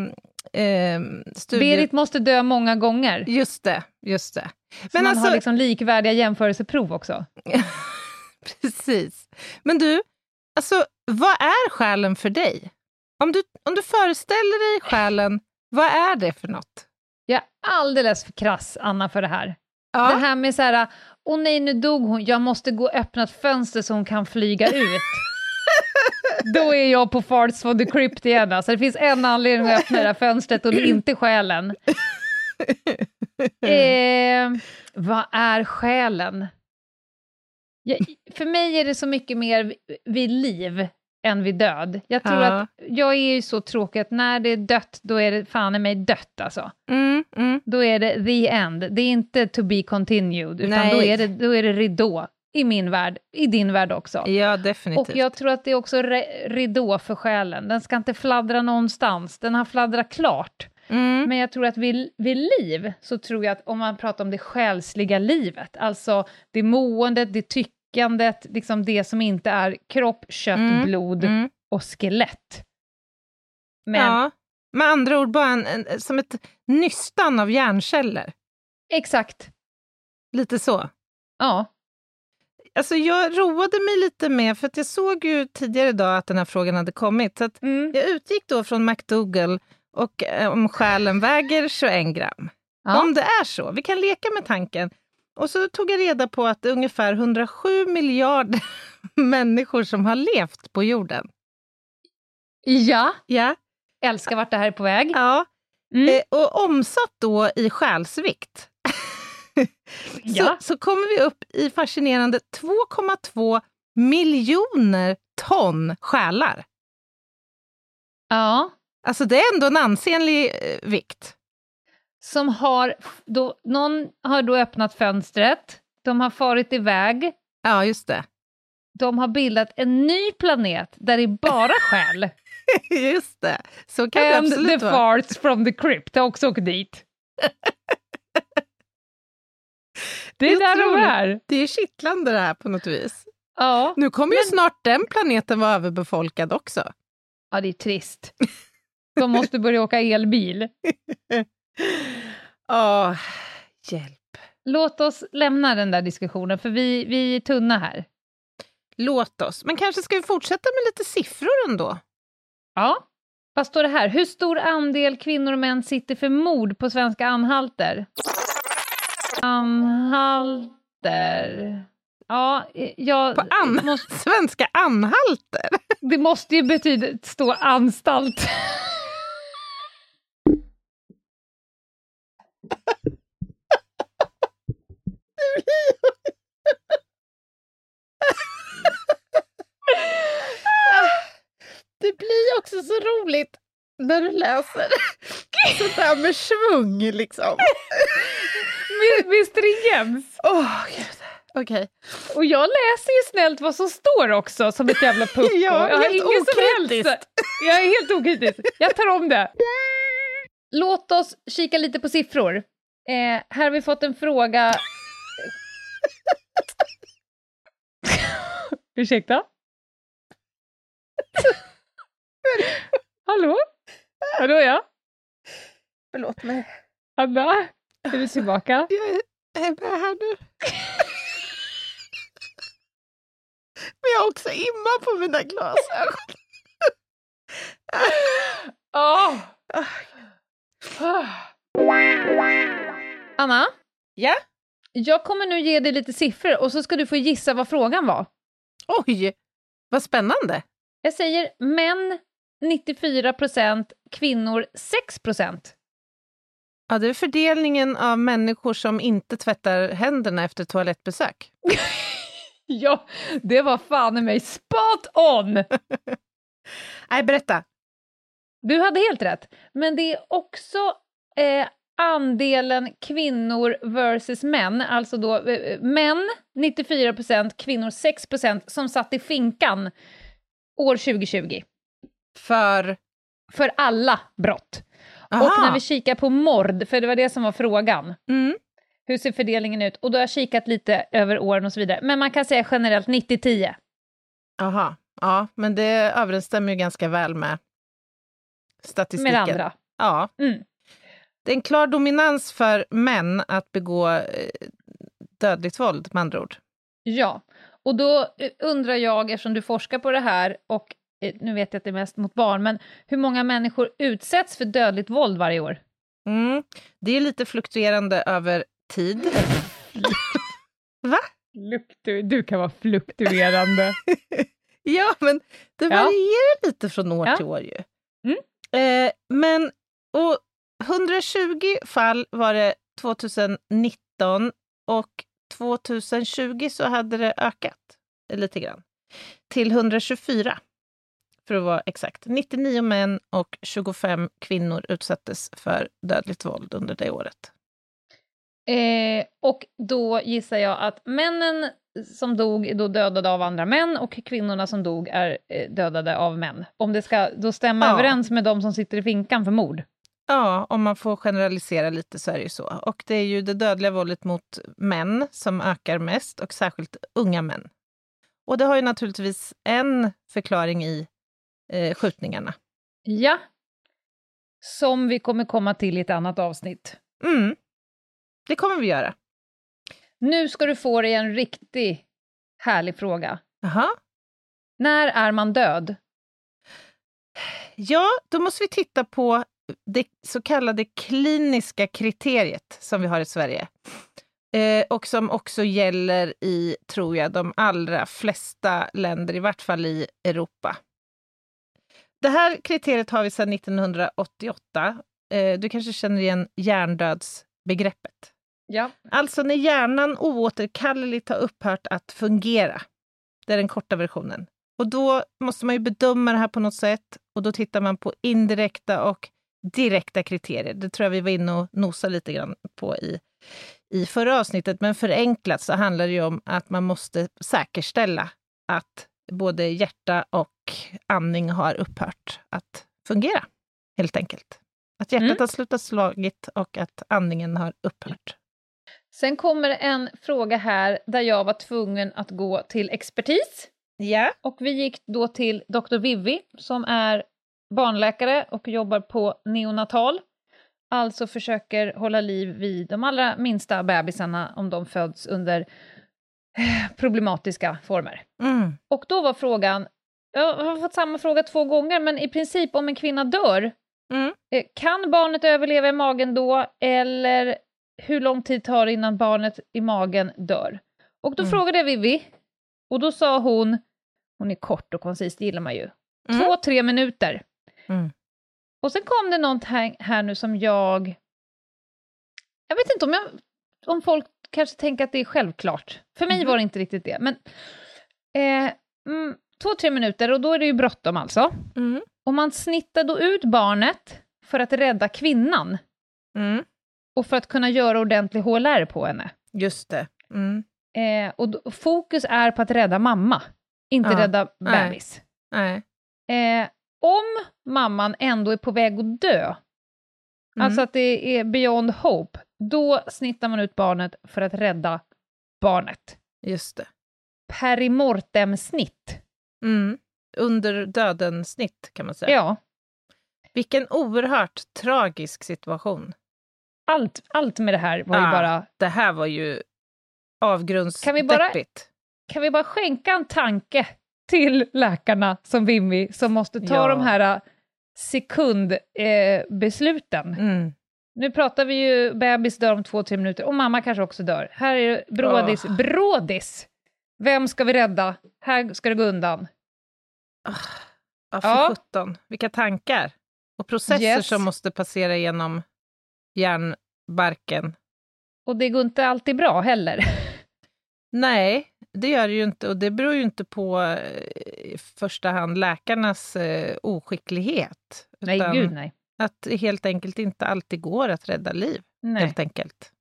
eh, studier. Berit måste dö många gånger. Just det, just det. Så Men man alltså, har liksom likvärdiga jämförelseprov också. precis. Men du, alltså, vad är själen för dig? Om du, om du föreställer dig själen, vad är det för något? Jag är alldeles för krass, Anna, för det här. Ja, Det här med så här, åh nej, nu dog hon, jag måste gå och öppna ett fönster så hon kan flyga ut. Då är jag på farts for the crypt igen. Alltså, det finns en anledning att öppna det här fönstret och det är inte själen. Eh, vad är själen? Jag, för mig är det så mycket mer vid- liv än vid död. Jag tror Ja. att jag är ju så tråkig att när det är dött, då är det fan i mig dött alltså. mm, mm. Då är det the end. Det är inte to be continued, utan Nej. då är, det, då är det ridå. I min värld, i din värld också. Ja, definitivt. Och jag tror att det är också ridå för själen. Den ska inte fladdra någonstans. Den har fladdrat klart. mm. Men jag tror att vid, vid liv, så tror jag att om man pratar om det själsliga livet, alltså det måendet, det tyckandet, liksom det som inte är kropp, kött, Mm, blod Mm. och skelett. Men Ja, med andra ord bara en, en, som ett nystan av hjärnceller. Exakt. Lite så. Ja. Alltså jag roade mig lite med, för att jag såg ju tidigare idag att den här frågan hade kommit. Så att Mm. jag utgick då från McDougall och eh, om själen väger 21 gram. ja. Om det är så, vi kan leka med tanken. Och så tog jag reda på att det är ungefär 107 miljarder människor som har levt på jorden. ja. Ja. Älskar vart det här är på väg. ja. Mm. Eh, och omsatt då i själsvikt Ja. så, så kommer vi upp i fascinerande 2,2 miljoner ton själar. ja. Alltså det är ändå en ansenlig eh, vikt. Som har, då, någon har då öppnat fönstret, de har farit iväg, Ja, just det. de har bildat en ny planet där det är bara själ. just det. Så kan det And absolut the vara. farts from the crypt har också åkt dit. Det är Det är där de är. Det är kittlande det här på något vis. Ja. Nu kommer ju snart den planeten vara överbefolkad också. ja, det är trist. De måste börja åka elbil. Åh, hjälp. Låt oss lämna den där diskussionen, för vi, vi är tunna här. Låt oss. Men kanske ska vi fortsätta med lite siffror ändå? Ja. Vad står det här? Hur stor andel kvinnor och män sitter för mord på svenska anhalter? Anhalter... Ja, jag... På an- måste, Svenska anhalter? det måste ju betyda stå anstalt. Det blir också så roligt när du läser sådär med svung liksom. Med, med stringens. Åh, gud. Okej. Och jag läser ju snällt vad som står också, som ett jävla pucko. Ja, jag har helt okritiskt. Jag är helt okritisk. Jag tar om det. Låt oss kika lite på siffror. Eh, här har vi fått en fråga... Ursäkta? Hallå? Hallå ja? Förlåt mig. Anna? Är du tillbaka? Jag är, med här nu. Men jag har också imma på mina glasögon. Åh! Anna? Ja? Jag kommer nu ge dig lite siffror och så ska du få gissa vad frågan var. Oj, vad spännande. Jag säger män 94% kvinnor 6 Ja, det är fördelningen av människor som inte tvättar händerna efter toalettbesök. Ja, det var fan i mig spot on! Nej, berätta. Du hade helt rätt. Men det är också eh, andelen kvinnor versus män, alltså då eh, män 94% kvinnor 6% som satt i finkan år 2020. För... För alla brott. Aha. Och när vi kikar på mord, för det var det som var frågan, Mm. hur ser fördelningen ut? Och då har jag kikat lite över åren och så vidare. Men man kan säga generellt 90-10. Aha. Ja, men det överensstämmer ju ganska väl med statistiken. Med andra. Ja. Mm. Det är en klar dominans för män att begå eh, dödligt våld, med andra ord. Ja, och då eh, undrar jag, eftersom du forskar på det här, och nu vet jag att det är mest mot barn, men hur många människor utsätts för dödligt våld varje år? Mm. Det är lite fluktuerande över tid. Va? Luktu, du kan vara fluktuerande. Ja, men det Ja. varierar lite från år Ja. till år ju. Mm. Eh, men och 120 fall var det 2019 och 2020 så hade det ökat lite grann till 124 för att vara exakt. 99 män och 25 kvinnor utsattes för dödligt våld under det året. eh, och då gissar jag att männen som dog är då dödade av andra män och kvinnorna som dog är eh, dödade av män. Om det ska då stämma Ja. överens med de som sitter i finkan för mord. Ja, om man får generalisera lite så är det ju så. Och det är ju det dödliga våldet mot män som ökar mest och särskilt unga män. Och det har ju naturligtvis en förklaring i eh, skjutningarna. Ja, som vi kommer komma till i ett annat avsnitt. Mm. det kommer vi göra. Nu ska du få dig en riktig härlig fråga. Jaha. När är man död? Ja, då måste vi titta på det så kallade kliniska kriteriet som vi har i Sverige. Eh, och som också gäller i, tror jag, de allra flesta länder, i vart fall i Europa. Det här kriteriet har vi sedan 1988. Eh, du kanske känner igen hjärndödsbegreppet? Ja. Alltså när hjärnan oåterkalleligt har upphört att fungera. Det är den korta versionen. Och då måste man ju bedöma det här på något sätt och då tittar man på indirekta och direkta kriterier. Det tror jag vi var inne och nosade lite grann på i, i förra avsnittet. Men förenklat så handlar det ju om att man måste säkerställa att både hjärta och andning har upphört att fungera, helt enkelt. Att hjärtat Mm. har slutat slagit och att andningen har upphört. Sen kommer en fråga här där jag var tvungen att gå till expertis. Ja. Och vi gick då till Dr. Vivi som är barnläkare och jobbar på neonatal. Alltså försöker hålla liv vid de allra minsta bebisarna om de föds under problematiska former. Mm. Och då var frågan, jag har fått samma fråga två gånger, men i princip om en kvinna dör, Mm. eh, kan barnet överleva i magen då, eller hur lång tid tar det innan barnet i magen dör? Och då Mm. frågade jag Vivi, och då sa hon, hon är kort och koncis, det gillar man ju, Mm. två, tre minuter. Mm. Och sen kom det något här, här nu som jag... Jag vet inte om, jag, om folk kanske tänker att det är självklart. För mig Mhm. var det inte riktigt det. Men eh, mm, två, tre minuter och då är det ju bråttom alltså. Mm. Och man snittar då ut barnet för att rädda kvinnan Mm. och för att kunna göra ordentlig HLR på henne. Just det. Mm. Eh, och då, fokus är på att rädda mamma, inte Ja, rädda nej. bebis. Nej. Eh, om mamman ändå är på väg att dö, Mm. alltså att det är beyond hope, då snittar man ut barnet för att rädda barnet. Just det. Perimortem-snitt. Mm. Under döden-snitt, kan man säga. Ja, Vilken oerhört tragisk situation. allt, allt med det här var ju bara... Det här var ju avgrundsdeppigt. Kan vi bara- Kan vi bara skänka en tanke till läkarna som Vimmi, som måste ta Ja. de här sekundbesluten. Eh. Mm. Nu pratar vi ju bebis dör om två, tre minuter och mamma kanske också dör. Här är det brådis. Åh. Brådis! Vem ska vi rädda? Här ska det gå undan. Ja, för Ja. sjutton. Vilka tankar. Och processer Yes. som måste passera genom hjärnbarken. Och det går inte alltid bra heller. Nej, det gör det ju inte. Och det beror ju inte på eh, i första hand läkarnas eh, oskicklighet. nej, gud nej. Att det helt enkelt inte alltid går att rädda liv. nej. Helt enkelt.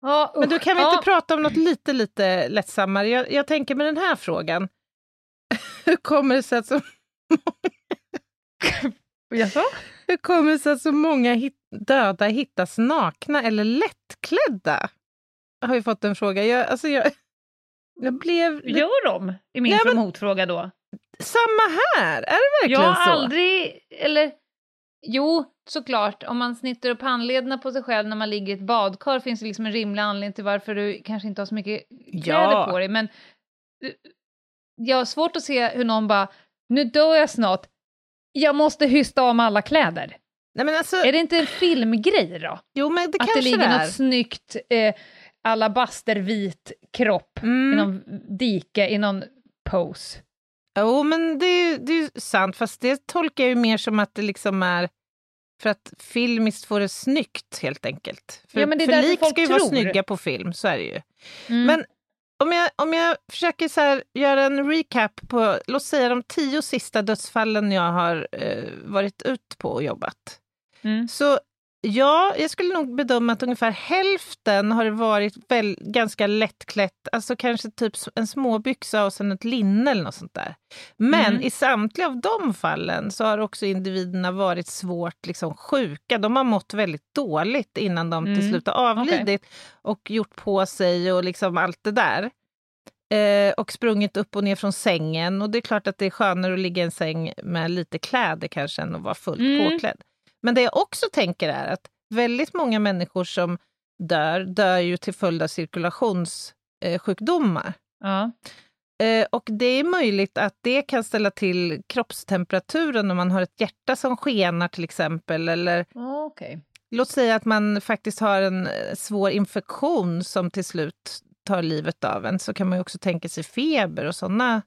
Ja, Men du, usch. kan vi ja. inte prata om något lite, lite lättsammare? Jag, jag tänker med den här frågan. Hur kommer det sig att så, Jaså? hur kommer det sig att så många hit, döda hittas nakna eller lättklädda? Har vi fått en fråga. Jag, alltså jag, jag blev... Gör de? I min Nej, men- motfråga då. Samma här! Är det verkligen Jag har så? aldrig, eller jo, såklart, om man snittar upp handlederna på sig själv när man ligger i ett badkar finns det liksom en rimlig anledning till varför du kanske inte har så mycket kläder Ja. på dig, men eh, jag har svårt att se hur någon bara, nu dör jag snart, jag måste hysta om alla kläder. Nej, men alltså, Är det inte en filmgrej då? jo, men det Att det kanske ligger det är. något snyggt eh, alabastervit kropp i Mm. någon dike, i någon pose. Jo, men det är, det är sant. Fast det tolkar jag ju mer som att det liksom är för att filmiskt få det snyggt, helt enkelt. För, Ja, men det är för lik ska ju vara tror. snygga på film, så är det ju. Mm. Men om jag, om jag försöker så här, göra en recap på, låt säga de tio sista dödsfallen jag har eh, varit ut på och jobbat. Mm. Så ja, jag skulle nog bedöma att ungefär hälften har det varit väl, ganska lättklätt, alltså kanske typ en småbyxa och sen ett linne eller något sånt där. Men Mm. i samtliga av de fallen så har också individerna varit svårt liksom, sjuka. De har mått väldigt dåligt innan de till Mm. slut har avlidit och gjort på sig och liksom allt det där. Eh, och sprungit upp och ner från sängen. Och det är klart att det är skönare att ligga i en säng med lite kläder kanske än att vara fullt Mm. påklädd. Men det jag också tänker är att väldigt många människor som dör, dör ju till följd av cirkulationssjukdomar. Ja. Eh, och det är möjligt att det kan ställa till kroppstemperaturen om man har ett hjärta som skenar till exempel. Eller Okej. låt säga att man faktiskt har en eh, svår infektion som till slut tar livet av en. Så kan man också tänka sig feber och sådana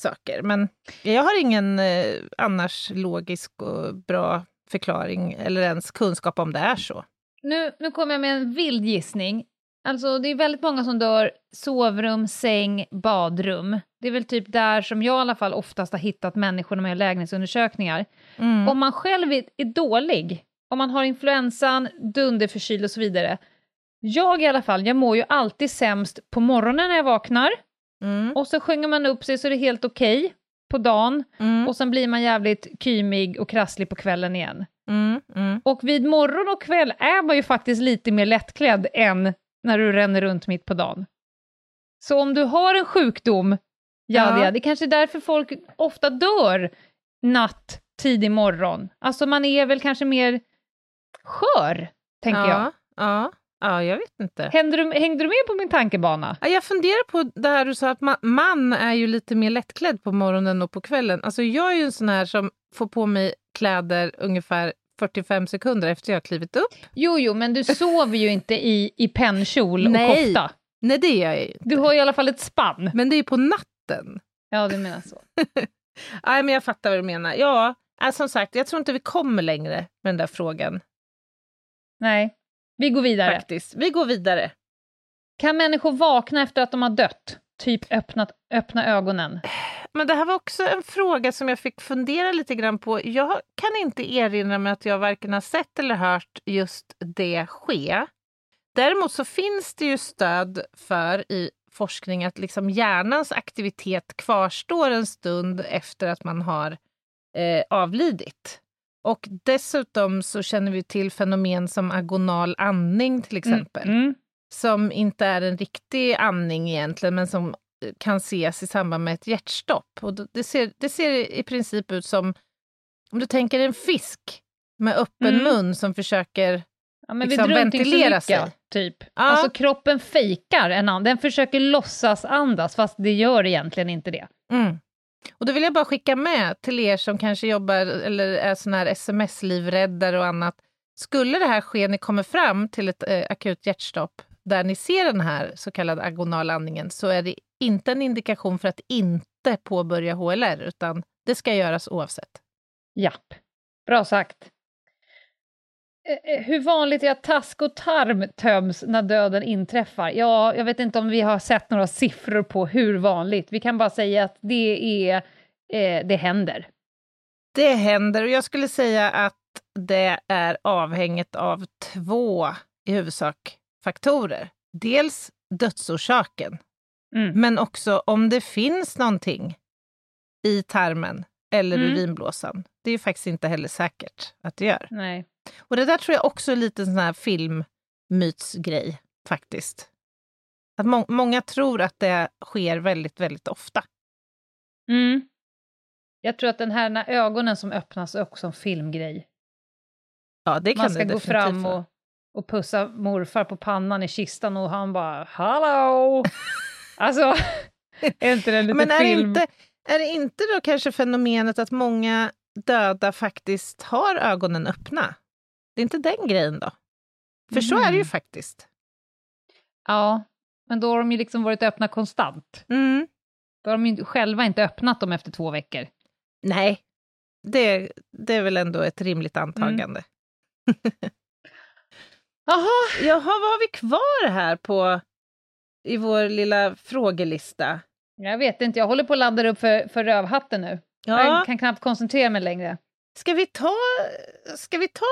saker. Men jag har ingen eh, annars logisk och bra förklaring eller ens kunskap om det är så. Nu, nu kommer jag med en vild gissning. Alltså, det är väldigt många som dör sovrum, säng, badrum. Det är väl typ där som jag i alla fall oftast har hittat människor när man gör lägenhetsundersökningar. Mm. Om man själv är, är dålig, om man har influensan, dunderförkyld och så vidare. Jag i alla fall, jag mår ju alltid sämst på morgonen när jag vaknar. Mm. Och så sjunger man upp sig så är det helt okej på dagen. Mm. Och sen blir man jävligt kymig och krasslig på kvällen igen. Mm. Mm. Och vid morgon och kväll är man ju faktiskt lite mer lättklädd än när du ränner runt mitt på dagen. Så om du har en sjukdom, ja, Ja. det kanske är därför folk ofta dör natt, tidig morgon. Alltså man är väl kanske mer skör, tänker jag. ja, ja, ja, jag vet inte. Hängde du, hängde du med på min tankebana? Ja, Jag funderar på det här du sa att ma- man är ju lite mer lättklädd på morgonen och på kvällen. Alltså jag är ju en sån här som får på mig kläder ungefär 45 sekunder efter jag har klivit upp. Jo, jo, men du sover ju inte i, i pennkjol och Nej. kofta. Nej, det gör jag ju inte. Du har i alla fall ett spann. Men det är ju på natten. Ja, du menar så. Nej, men jag fattar vad du menar. Ja, äh, som sagt, jag tror inte vi kommer längre med den där frågan. Nej, vi går vidare. Faktiskt. Vi går vidare. Kan människor vakna efter att de har dött? Typ öppnat, öppna ögonen. Men det här var också en fråga som jag fick fundera lite grann på. Jag kan inte erinra mig att jag varken har sett eller hört just det ske. Däremot så finns det ju stöd för i forskning att liksom hjärnans aktivitet kvarstår en stund efter att man har eh, avlidit. Och dessutom så känner vi till fenomen som agonal andning till exempel Mm. som inte är en riktig andning egentligen, men som eh, kan ses i samband med ett hjärtstopp. Och det ser, det ser i princip ut som, om du tänker en fisk med öppen Mm. mun som försöker... Ja, men Liksom ventilera sig. typ. Ja. Alltså kroppen fejkar en annan. Den försöker låtsas andas, fast det gör egentligen inte det. Mm. Och då vill jag bara skicka med till er som kanske jobbar eller är såna här sms-livräddare och annat. Skulle det här ske, ni kommer fram till ett eh, akut hjärtstopp där ni ser den här så kallade agonala andningen så är det inte en indikation för att inte påbörja HLR utan det ska göras oavsett. Japp. Bra sagt. Eh, eh, Hur vanligt är att task och tarm töms när döden inträffar? Ja, jag vet inte om vi har sett några siffror på hur vanligt. Vi kan bara säga att det är, eh, det händer. Det händer och jag skulle säga att det är avhängigt av två i huvudsak faktorer. Dels dödsorsaken, Mm. men också om det finns någonting i tarmen eller Mm. urinblåsan. Det är ju faktiskt inte heller säkert att det gör. Nej. Och det där tror jag också är lite sån här filmmytsgrej faktiskt. Att må- många tror att det sker väldigt, väldigt ofta. Mm. Jag tror att den här när ögonen som öppnas är också en filmgrej. Ja, det kan Man ska gå fram och, och pussa morfar på pannan i kistan och han bara ”Hallå!” Alltså, är inte det lite Men är film? inte, är det inte då kanske fenomenet att många döda faktiskt har ögonen öppna? Det är inte den grejen då? För så är det ju Mm. faktiskt. Ja, men då har de ju liksom varit öppna konstant. Mm. Då har de ju själva inte öppnat dem efter två veckor. Nej, det, det är väl ändå ett rimligt antagande. Jaha, Jaha, vad har vi kvar här på i vår lilla frågelista? Jag vet inte, jag håller på att ladda upp för, för rövhatten nu. Ja, Jag kan knappt koncentrera mig längre. ska, vi ta, ska vi ta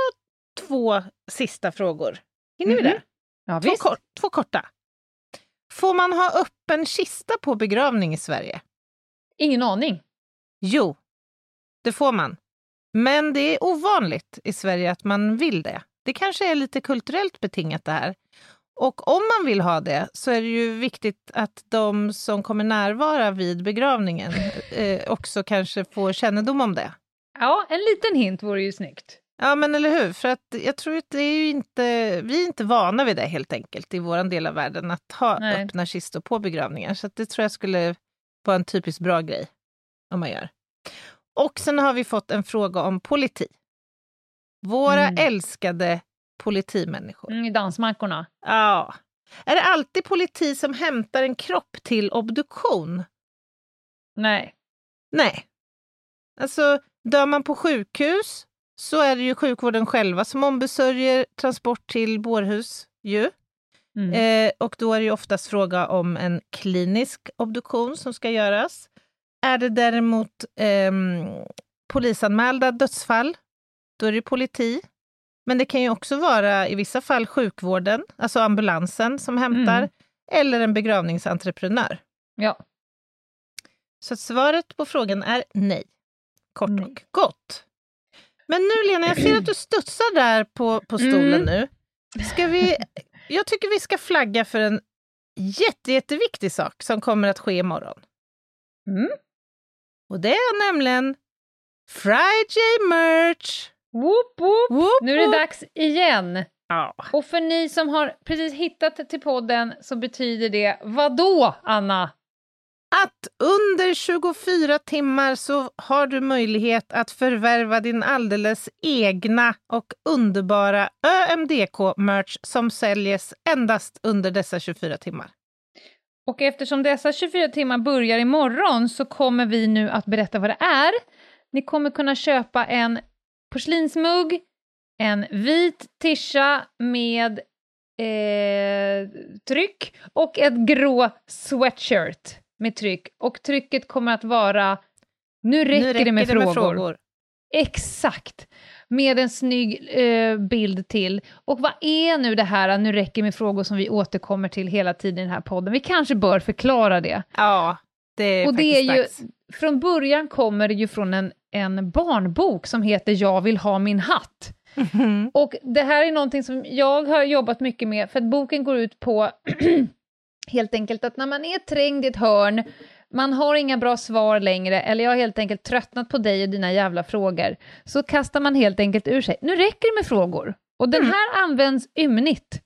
två sista frågor? Hinner vi Mhm. det? Ja, Två, kort, två korta. Får man ha öppen kista på begravning i Sverige? Ingen aning. Jo, det får man. Men det är ovanligt i Sverige att man vill det. Det kanske är lite kulturellt betingat det här. Och om man vill ha det så är det ju viktigt att de som kommer närvara vid begravningen eh, också kanske får kännedom om det. Ja, en liten hint vore ju snyggt. Ja, men eller hur? För att jag tror att det är ju inte, vi är inte vana vid det helt enkelt i vår del av världen, att ha Nej. öppna kistor på begravningar. Så det tror jag skulle vara en typiskt bra grej om man gör. Och sen har vi fått en fråga om politi. Våra Mm. älskade politimänniskor. Mm, I dansmarkorna. Ja. Är det alltid politi som hämtar en kropp till obduktion? Nej. Nej. Alltså, dör man på sjukhus så är det ju sjukvården själva som ombesörjer transport till bårhus. Ju. Mm. Eh, och då är det ju oftast fråga om en klinisk obduktion som ska göras. Är det däremot ehm, polisanmälda dödsfall, då är det politi. Men det kan ju också vara i vissa fall sjukvården, alltså ambulansen som hämtar, Mm. eller en begravningsentreprenör. Ja. Så svaret på frågan är nej. Kort Nej. och gott. Men nu Lena, jag ser att du studsar där på, på stolen Mm. nu. Ska vi, jag tycker vi ska flagga för en jätte, jätteviktig sak som kommer att ske imorgon. Mm. Och det är nämligen Friday merch! Whoop, whoop. Woop, Nu är det woop. dags igen. Ja. Och för ni som har precis hittat till podden så betyder det vad då, Anna? Att under 24 timmar så har du möjlighet att förvärva din alldeles egna och underbara ÖMDK-merch som säljs endast under dessa 24 timmar. Och eftersom dessa 24 timmar börjar imorgon så kommer vi nu att berätta vad det är. Ni kommer kunna köpa en porslinsmugg, en vit tisha med eh, tryck och ett grå sweatshirt med tryck. Och trycket kommer att vara Nu räcker, det, med, frågor. Exakt! Med en snygg eh, bild till. Och vad är nu det här Nu räcker med frågor som vi återkommer till hela tiden i den här podden? Vi kanske bör förklara det. Ja, det är Och det är ju, dags. från början kommer det ju från en, en barnbok som heter Jag vill ha min hatt. Mhm. Och det här är någonting som jag har jobbat mycket med, för att boken går ut på helt enkelt att när man är trängd i ett hörn, man har inga bra svar längre, eller jag har helt enkelt tröttnat på dig och dina jävla frågor, så kastar man helt enkelt ur sig. Nu räcker det med frågor. Och den här används ymnigt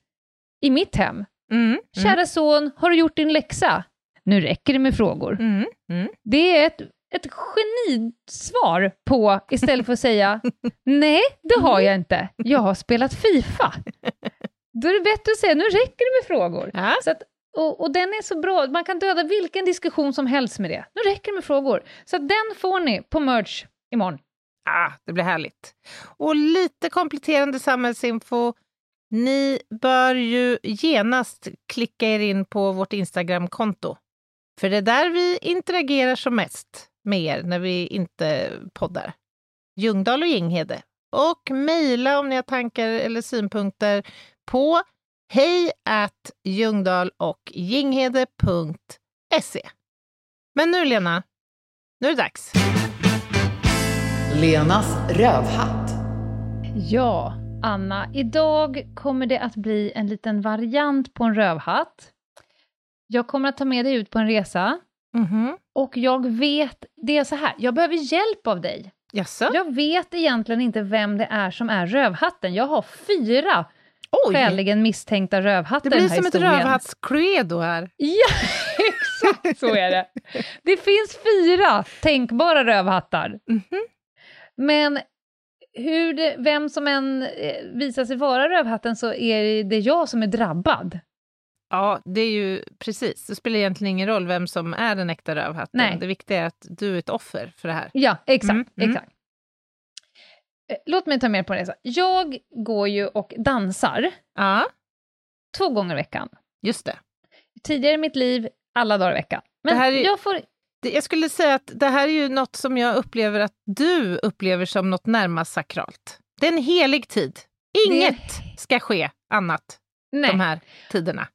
i mitt hem. Mm, mm, Kära son, har du gjort din läxa? Nu räcker det med frågor. mm, mm. Det är ett, ett genisvar på, istället för att säga nej, det har jag inte, jag har spelat Fifa. Då är det bättre att säga nu räcker det med frågor. Ja. Så att, och, och den är så bra, man kan döda vilken diskussion som helst med det. Nu räcker det med frågor. Så den får ni på merch imorgon. Ah, det blir härligt. Och lite kompletterande samhällsinfo. Ni bör ju genast klicka er in på vårt Instagramkonto. För det är där vi interagerar som mest med er när vi inte poddar. Ljungdahl och Ginghede. Och mejla om ni har tankar eller synpunkter på hej at ljungdahl och ginghede.se. Men nu Lena, nu är det dags. Lenas rövhatt. Ja, Anna, idag kommer det att bli en liten variant på en rövhatt. Jag kommer att ta med dig ut på en resa Mhm. och jag vet, det är så här, jag behöver hjälp av dig. Jaså? Jag vet egentligen inte vem det är som är rövhatten. Jag har fyra Oj! skäligen misstänkta rövhattar Det blir som ett historien. rövhatts-credo här. Ja, exakt så är det. Det finns fyra tänkbara rövhattar. Mhm. Men hur det, vem som än eh, visar sig vara rövhatten så är det jag som är drabbad. Ja, det är ju precis. Det spelar egentligen ingen roll vem som är den äkta rövhatten. Nej. Det viktiga är att du är ett offer för det här. Ja, exakt. Mm, mm. exakt. Eh, Låt mig ta med på en resa. Jag går ju och dansar Ja, två gånger i veckan. just det. Tidigare i mitt liv, alla dagar i veckan. Men Det här är- jag får... det. Jag skulle säga att det här är ju något som jag upplever att du upplever som något närmast sakralt. Det är en helig tid. Inget ska ske annat Nej. de här tiderna.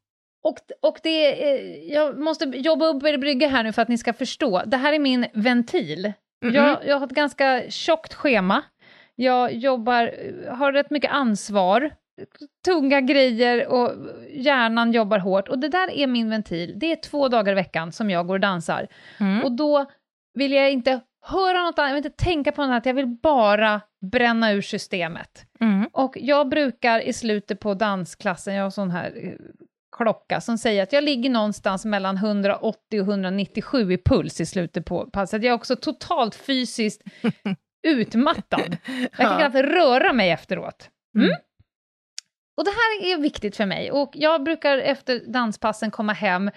Och, och det, eh, jag måste jobba upp er brygga här nu för att ni ska förstå. Det här är min ventil. Mhm. Jag, jag har ett ganska tjockt schema. Jag jobbar, har rätt mycket ansvar, tunga grejer och hjärnan jobbar hårt. Och det där är min ventil. Det är två dagar i veckan som jag går och dansar. Mm. Och då vill jag inte höra något annat, jag vill inte tänka på något annat, jag vill bara bränna ur systemet. Mm. Och jag brukar i slutet på dansklassen, jag har sån här eh, klocka som säger att jag ligger någonstans mellan 180 och 197 i puls i slutet på passet. Jag är också totalt fysiskt utmattad. Jag kan knappt röra mig efteråt. Mm. Mm. Och det här är viktigt för mig. Och jag brukar efter danspassen komma hem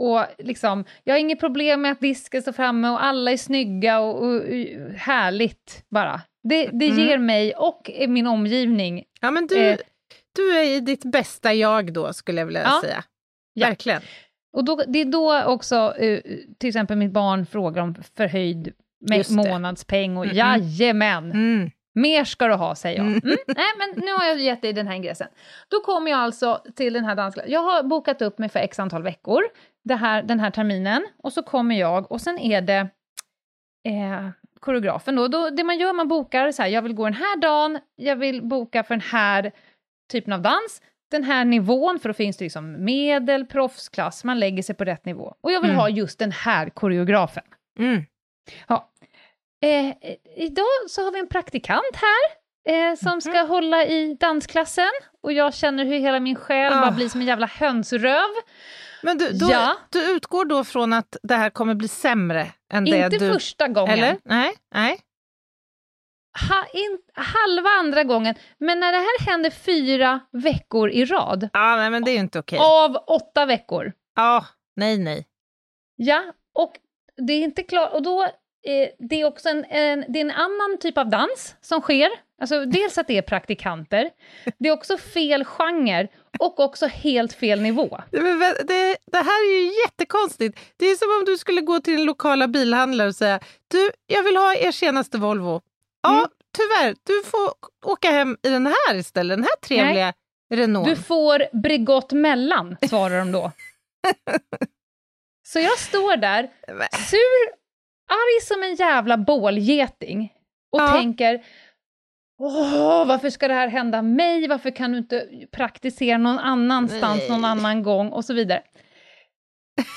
och liksom, jag har inget problem med att disken står framme och alla är snygga och, och, och härligt bara. Det, det Mm. ger mig och min omgivning Ja, men du, Eh. Du är i ditt bästa jag då, skulle jag vilja Ja. säga. Ja. Verkligen. Och då, det är då också, eh, till exempel mitt barn frågar om förhöjd månadspeng och Mm-mm. jajamän, Mm. mer ska du ha säger jag. Mm. Mm. Nej men nu har jag gett dig den här ingressen. Då kommer jag alltså till den här dansklassen. Jag har bokat upp mig för x antal veckor det här, den här terminen och så kommer jag och sen är det eh, koreografen då. då. Det man gör, man bokar så här, jag vill gå den här dagen, jag vill boka för den här typen av dans, den här nivån, för då finns det liksom medel, proffsklass, man lägger sig på rätt nivå. Och jag vill Mm. ha just den här koreografen. Mm. Eh, eh, idag så har vi en praktikant här eh, som ska hålla i dansklassen och jag känner hur hela min själ Ah. bara blir som en jävla hönsröv. Men du, då, Ja. du utgår då från att det här kommer bli sämre än det Inte du... första gången, Eller? Nej? Nej? Ha, in, halva andra gången, men när det här händer fyra veckor i rad, Ja, nej, men det är ju inte okej. av åtta veckor, Ja, nej, nej. ja, och det är inte klart, och då eh, det är också en, en, det är en annan typ av dans som sker. Alltså dels att det är praktikanter, det är också fel genre och också helt fel nivå. Det, det, det här är ju jättekonstigt. Det är som om du skulle gå till en lokala bilhandlare och säga du, jag vill ha er senaste Volvo. Ja, Mm. tyvärr, du får åka hem i den här istället, den här trevliga Renault. Du får Bregott mellan, svarar de då. Så jag står där, sur, arg som en jävla bålgeting och Ja. tänker Åh, varför ska det här hända mig? Varför kan du inte praktisera någon annanstans Nej. någon annan gång? Och så vidare.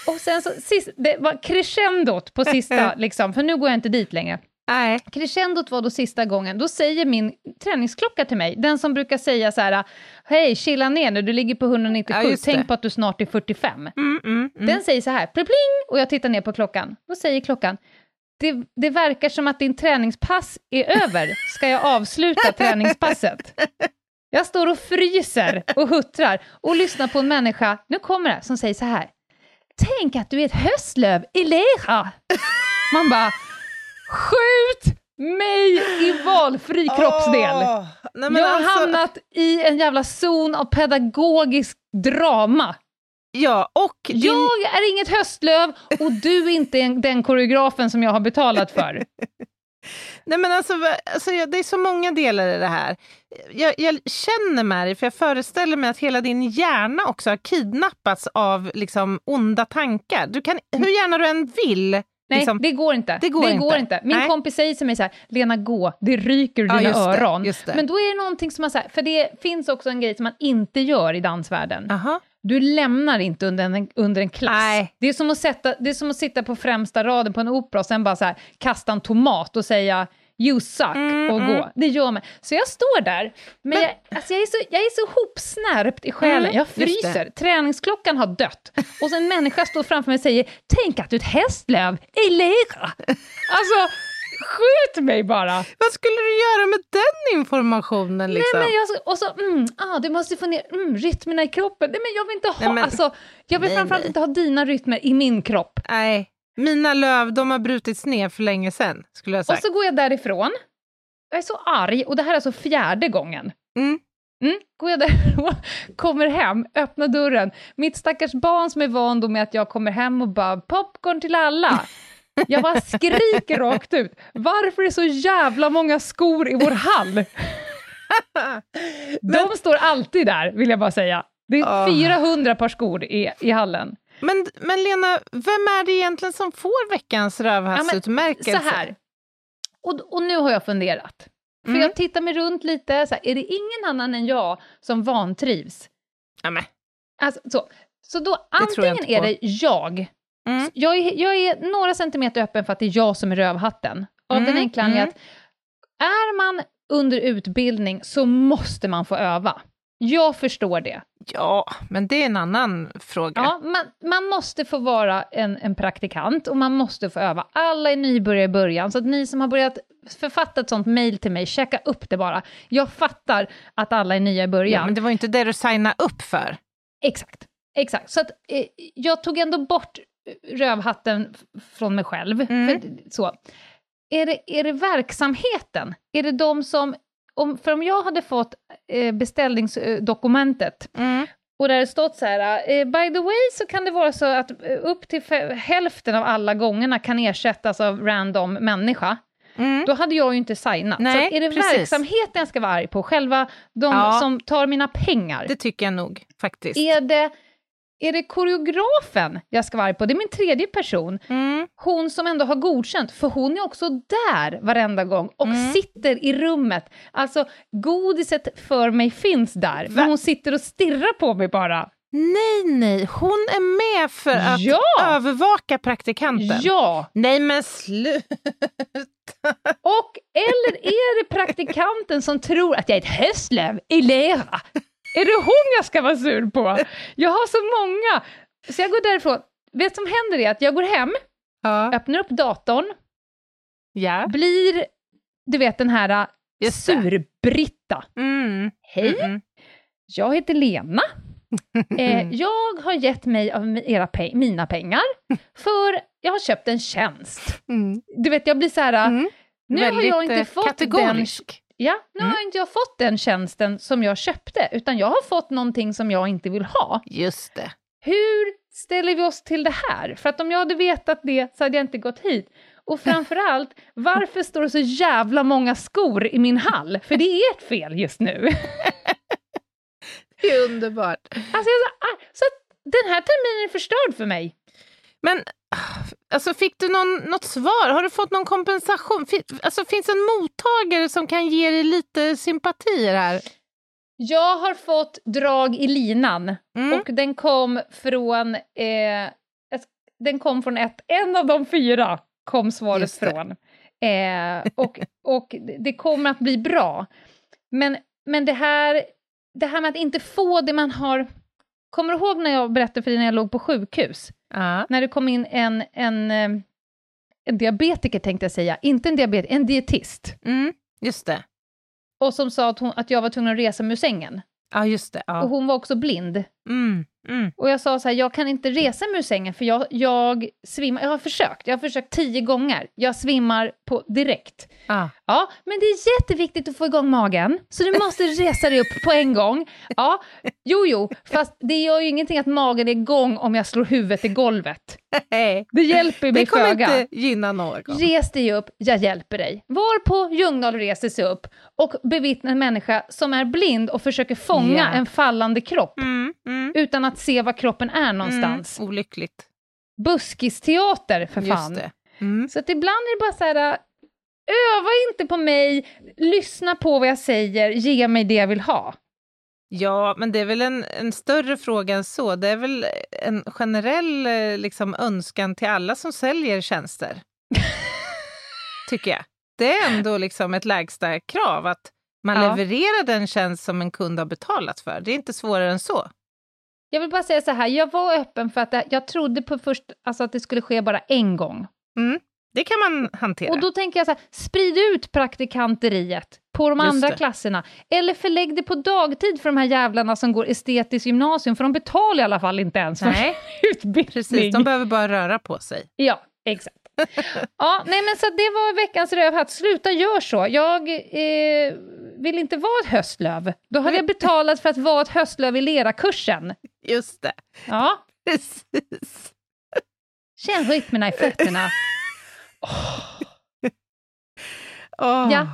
Och sen så, sist, det var crescendot på sista, liksom, för nu går jag inte dit längre. Nej. Crescendot var då sista gången, då säger min träningsklocka till mig, den som brukar säga så här, hej, chilla ner nu, du ligger på 197, Ja, tänk på att du snart är 45. Mm, mm, mm. Den säger så här, pling, och jag tittar ner på klockan. Då säger klockan, det, det verkar som att din träningspass är över. Ska jag avsluta träningspasset? Jag står och fryser och huttrar och lyssnar på en människa, nu kommer det, som säger så här. Tänk att du är ett höstlöv i lera. Man bara, skjut mig i valfri kroppsdel. Åh, nej, jag har alltså, hamnat i en jävla zon av pedagogisk drama. Ja, och din, Jag är inget höstlöv och du är inte en, den koreografen som jag har betalat för. nej, men alltså, alltså, det är så många delar i det här. Jag, jag känner med dig, för jag föreställer mig att hela din hjärna också har kidnappats av liksom, onda tankar. Du kan, hur gärna du än vill. Nej, liksom, det går inte. det går inte. Min Nej. kompis säger till mig så här, Lena gå, det ryker ur Ja, dina det, öron. just det. Men då är det någonting som man säger, för det finns också en grej som man inte gör i dansvärlden. Aha. Du lämnar inte under en, under en klass. Nej. Det, är som att sätta, det är som att sitta på främsta raden på en opera och sen bara så här, kasta en tomat och säga you suck Mm, och mm. gå. Det gör man. Så jag står där, men, Men- jag, alltså jag, är så, jag är så hopsnärpt i själen. Mm, jag fryser. Träningsklockan har dött. Och så en människa står framför mig och säger tänk att du är ett hästlöv i lera. Alltså, skjut mig bara. Vad skulle du göra med den informationen? Liksom? Nej, men jag, och så, mm, ah, du måste få ner mm, rytmerna i kroppen. Nej, men jag vill inte ha, Nej, men- alltså, jag vill Nej, framförallt nej. inte ha dina rytmer i min kropp. Nej, mina löv de har brutits ner för länge sedan, skulle jag Och sagt. så går jag därifrån. Jag är så arg, och det här är alltså fjärde gången. Mm. Mm, går jag därifrån, kommer hem, öppnar dörren. Mitt stackars barn som är van med att jag kommer hem och bara popcorn till alla. Jag bara skriker rakt ut. Varför är det så jävla många skor i vår hall? De står alltid där, vill jag bara säga. Det är Åh. 400 par skor i, i hallen. Men, men Lena, vem är det egentligen som får veckans rövhalsutmärkelse? Så här. Och, och nu har jag funderat. För Mm. jag tittar mig runt lite, så här, är det ingen annan än jag som vantrivs? Ja, men. Alltså, så. så då antingen är det jag, Mm. jag är, jag är några centimeter öppen för att det är jag som är rövhatten. Av den Mm, enkla anledningen mm. att är man under utbildning så måste man få öva. Jag förstår det. Ja, men det är en annan fråga. Ja, man, man måste få vara en, en praktikant och man måste få öva. Alla är nybörjare i början, så att ni som har börjat författa ett sånt mejl till mig, checka upp det bara. Jag fattar att alla är nya i början. Ja, men det var ju inte det du signade upp för. Exakt, exakt. Så att, eh, jag tog ändå bort rövhatten från mig själv. Mm. För, så. Är, det, är det verksamheten? Är det de som... Om, för om jag hade fått eh, beställningsdokumentet Mm. och där det stått så här, eh, by the way så kan det vara så att eh, upp till hälften av alla gångerna kan ersättas av random människa. Mm. Då hade jag ju inte signat. Nej, så är det precis. verksamheten jag ska vara arg på? Själva de Ja. som tar mina pengar? Det tycker jag nog faktiskt. Är det, är det koreografen jag ska vara arg på? Det är min tredje person. Mm. Hon som ändå har godkänt, för hon är också där varenda gång och Mm. sitter i rummet. Alltså, godiset för mig finns där, Va? men hon sitter och stirrar på mig bara. Nej, nej, hon är med för att Ja! övervaka praktikanten. Ja! Nej, men sluta. Och eller är det praktikanten som tror att jag är ett höstlöv i lera? Är det hon jag ska vara sur på? Jag har så många. Så jag går därifrån. Vet som händer är att jag går hem, Ja. öppnar upp datorn, ja. blir, du vet den här sur-Britta. Mm. Hej, Mm. jag heter Lena. Eh, jag har gett mig av era pe- mina pengar för jag har köpt en tjänst. Mm. Du vet, jag blir så här, Mm. nu har Väldigt jag inte eh, fått den kategorisk. Ja, nu Mm. har inte jag fått den tjänsten som jag köpte, utan jag har fått någonting som jag inte vill ha. Just det. Hur ställer vi oss till det här? För att om jag hade vetat det så hade jag inte gått hit. Och framförallt, varför står det så jävla många skor i min hall? För det är ert fel just nu. Det är underbart. Alltså, jag är så, så den här terminen är förstörd för mig. Men alltså, fick du någon, något svar? Har du fått någon kompensation? Fin, alltså, finns en mottagare som kan ge dig lite sympatier här? Jag har fått drag i linan Mm. och den kom från eh, den kom från ett, en av de fyra kom svaret från. Eh, och, och det kommer att bli bra. Men, men det, här, det här med att inte få det man har... Kommer du ihåg när jag berättade för dig när jag låg på sjukhus? Ja. När det kom in en, en, eh, en diabetiker, tänkte jag säga, inte en diabetiker, en dietist. Mm. Just det. Och som sa att, hon, att jag var tvungen att resa mig ur sängen. Ja, just det. Och Ja. hon var också blind. Mm. Mm. Och jag sa så här, jag kan inte resa mig ur sängen för jag, jag svimmar. Jag har försökt, jag har försökt tio gånger. Jag svimmar på direkt. Ja. Ja, men det är jätteviktigt att få igång magen, så du måste resa dig upp på en gång. Ja, jo, jo, fast det gör ju ingenting att magen är igång om jag slår huvudet i golvet. Det hjälper Det mig kommer föga. inte gynna någon. Res dig upp, jag hjälper dig. Varpå Ljungdahl reser sig upp och bevittnar en människa som är blind och försöker fånga Ja. en fallande kropp Mm. Mm. utan att se var kroppen är någonstans. Mm. Olyckligt. Buskisteater för fan. Just det. Mm. Så att ibland är det bara så här, äh, öva inte på mig, lyssna på vad jag säger, ge mig det jag vill ha. Ja, men det är väl en, en större fråga än så. Det är väl en generell eh, liksom, önskan till alla som säljer tjänster. Tycker jag. Det är ändå liksom ett lägsta krav att man Ja. levererar den tjänst som en kund har betalat för. Det är inte svårare än så. Jag vill bara säga så här, jag var öppen för att det- jag trodde på först alltså att det skulle ske bara en gång. Mm. Det kan man hantera. Och då tänker jag så här, sprid ut praktikanteriet på de Just andra det. klasserna. Eller förlägg det på dagtid för de här jävlarna som går estetiskt gymnasium, för de betalar i alla fall inte ens för Nej, utbildning. precis. De behöver bara röra på sig. Ja, exakt. ja, nej men så det var veckans rövhatt. Sluta gör så. Jag eh, vill inte vara ett höstlöv. Då hade jag betalat för att vara ett höstlöv i lera-kursen. Just det. Ja, Precis. känn rytmerna i fötterna. Åh. Ja.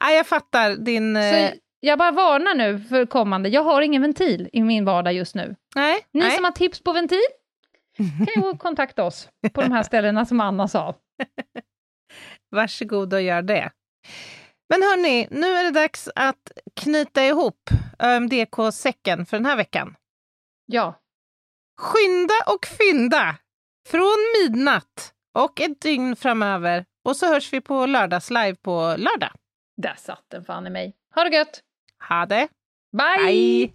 Nej, jag fattar din... eh, Så jag bara varnar nu för kommande. Jag har ingen ventil i min vardag just nu. nej, Ni nej. som har tips på ventil kan ju kontakta oss på de här ställena som Anna sa. Varsågod och gör det. Men hörni, nu är det dags att knyta ihop ÖMDK-säcken för den här veckan. Ja, Skynda och fynda! Från midnatt och ett dygn framöver. Och så hörs vi på lördagslive på lördag. Där satt den fan i mig. Ha det gött! Ha det! Bye! Hej!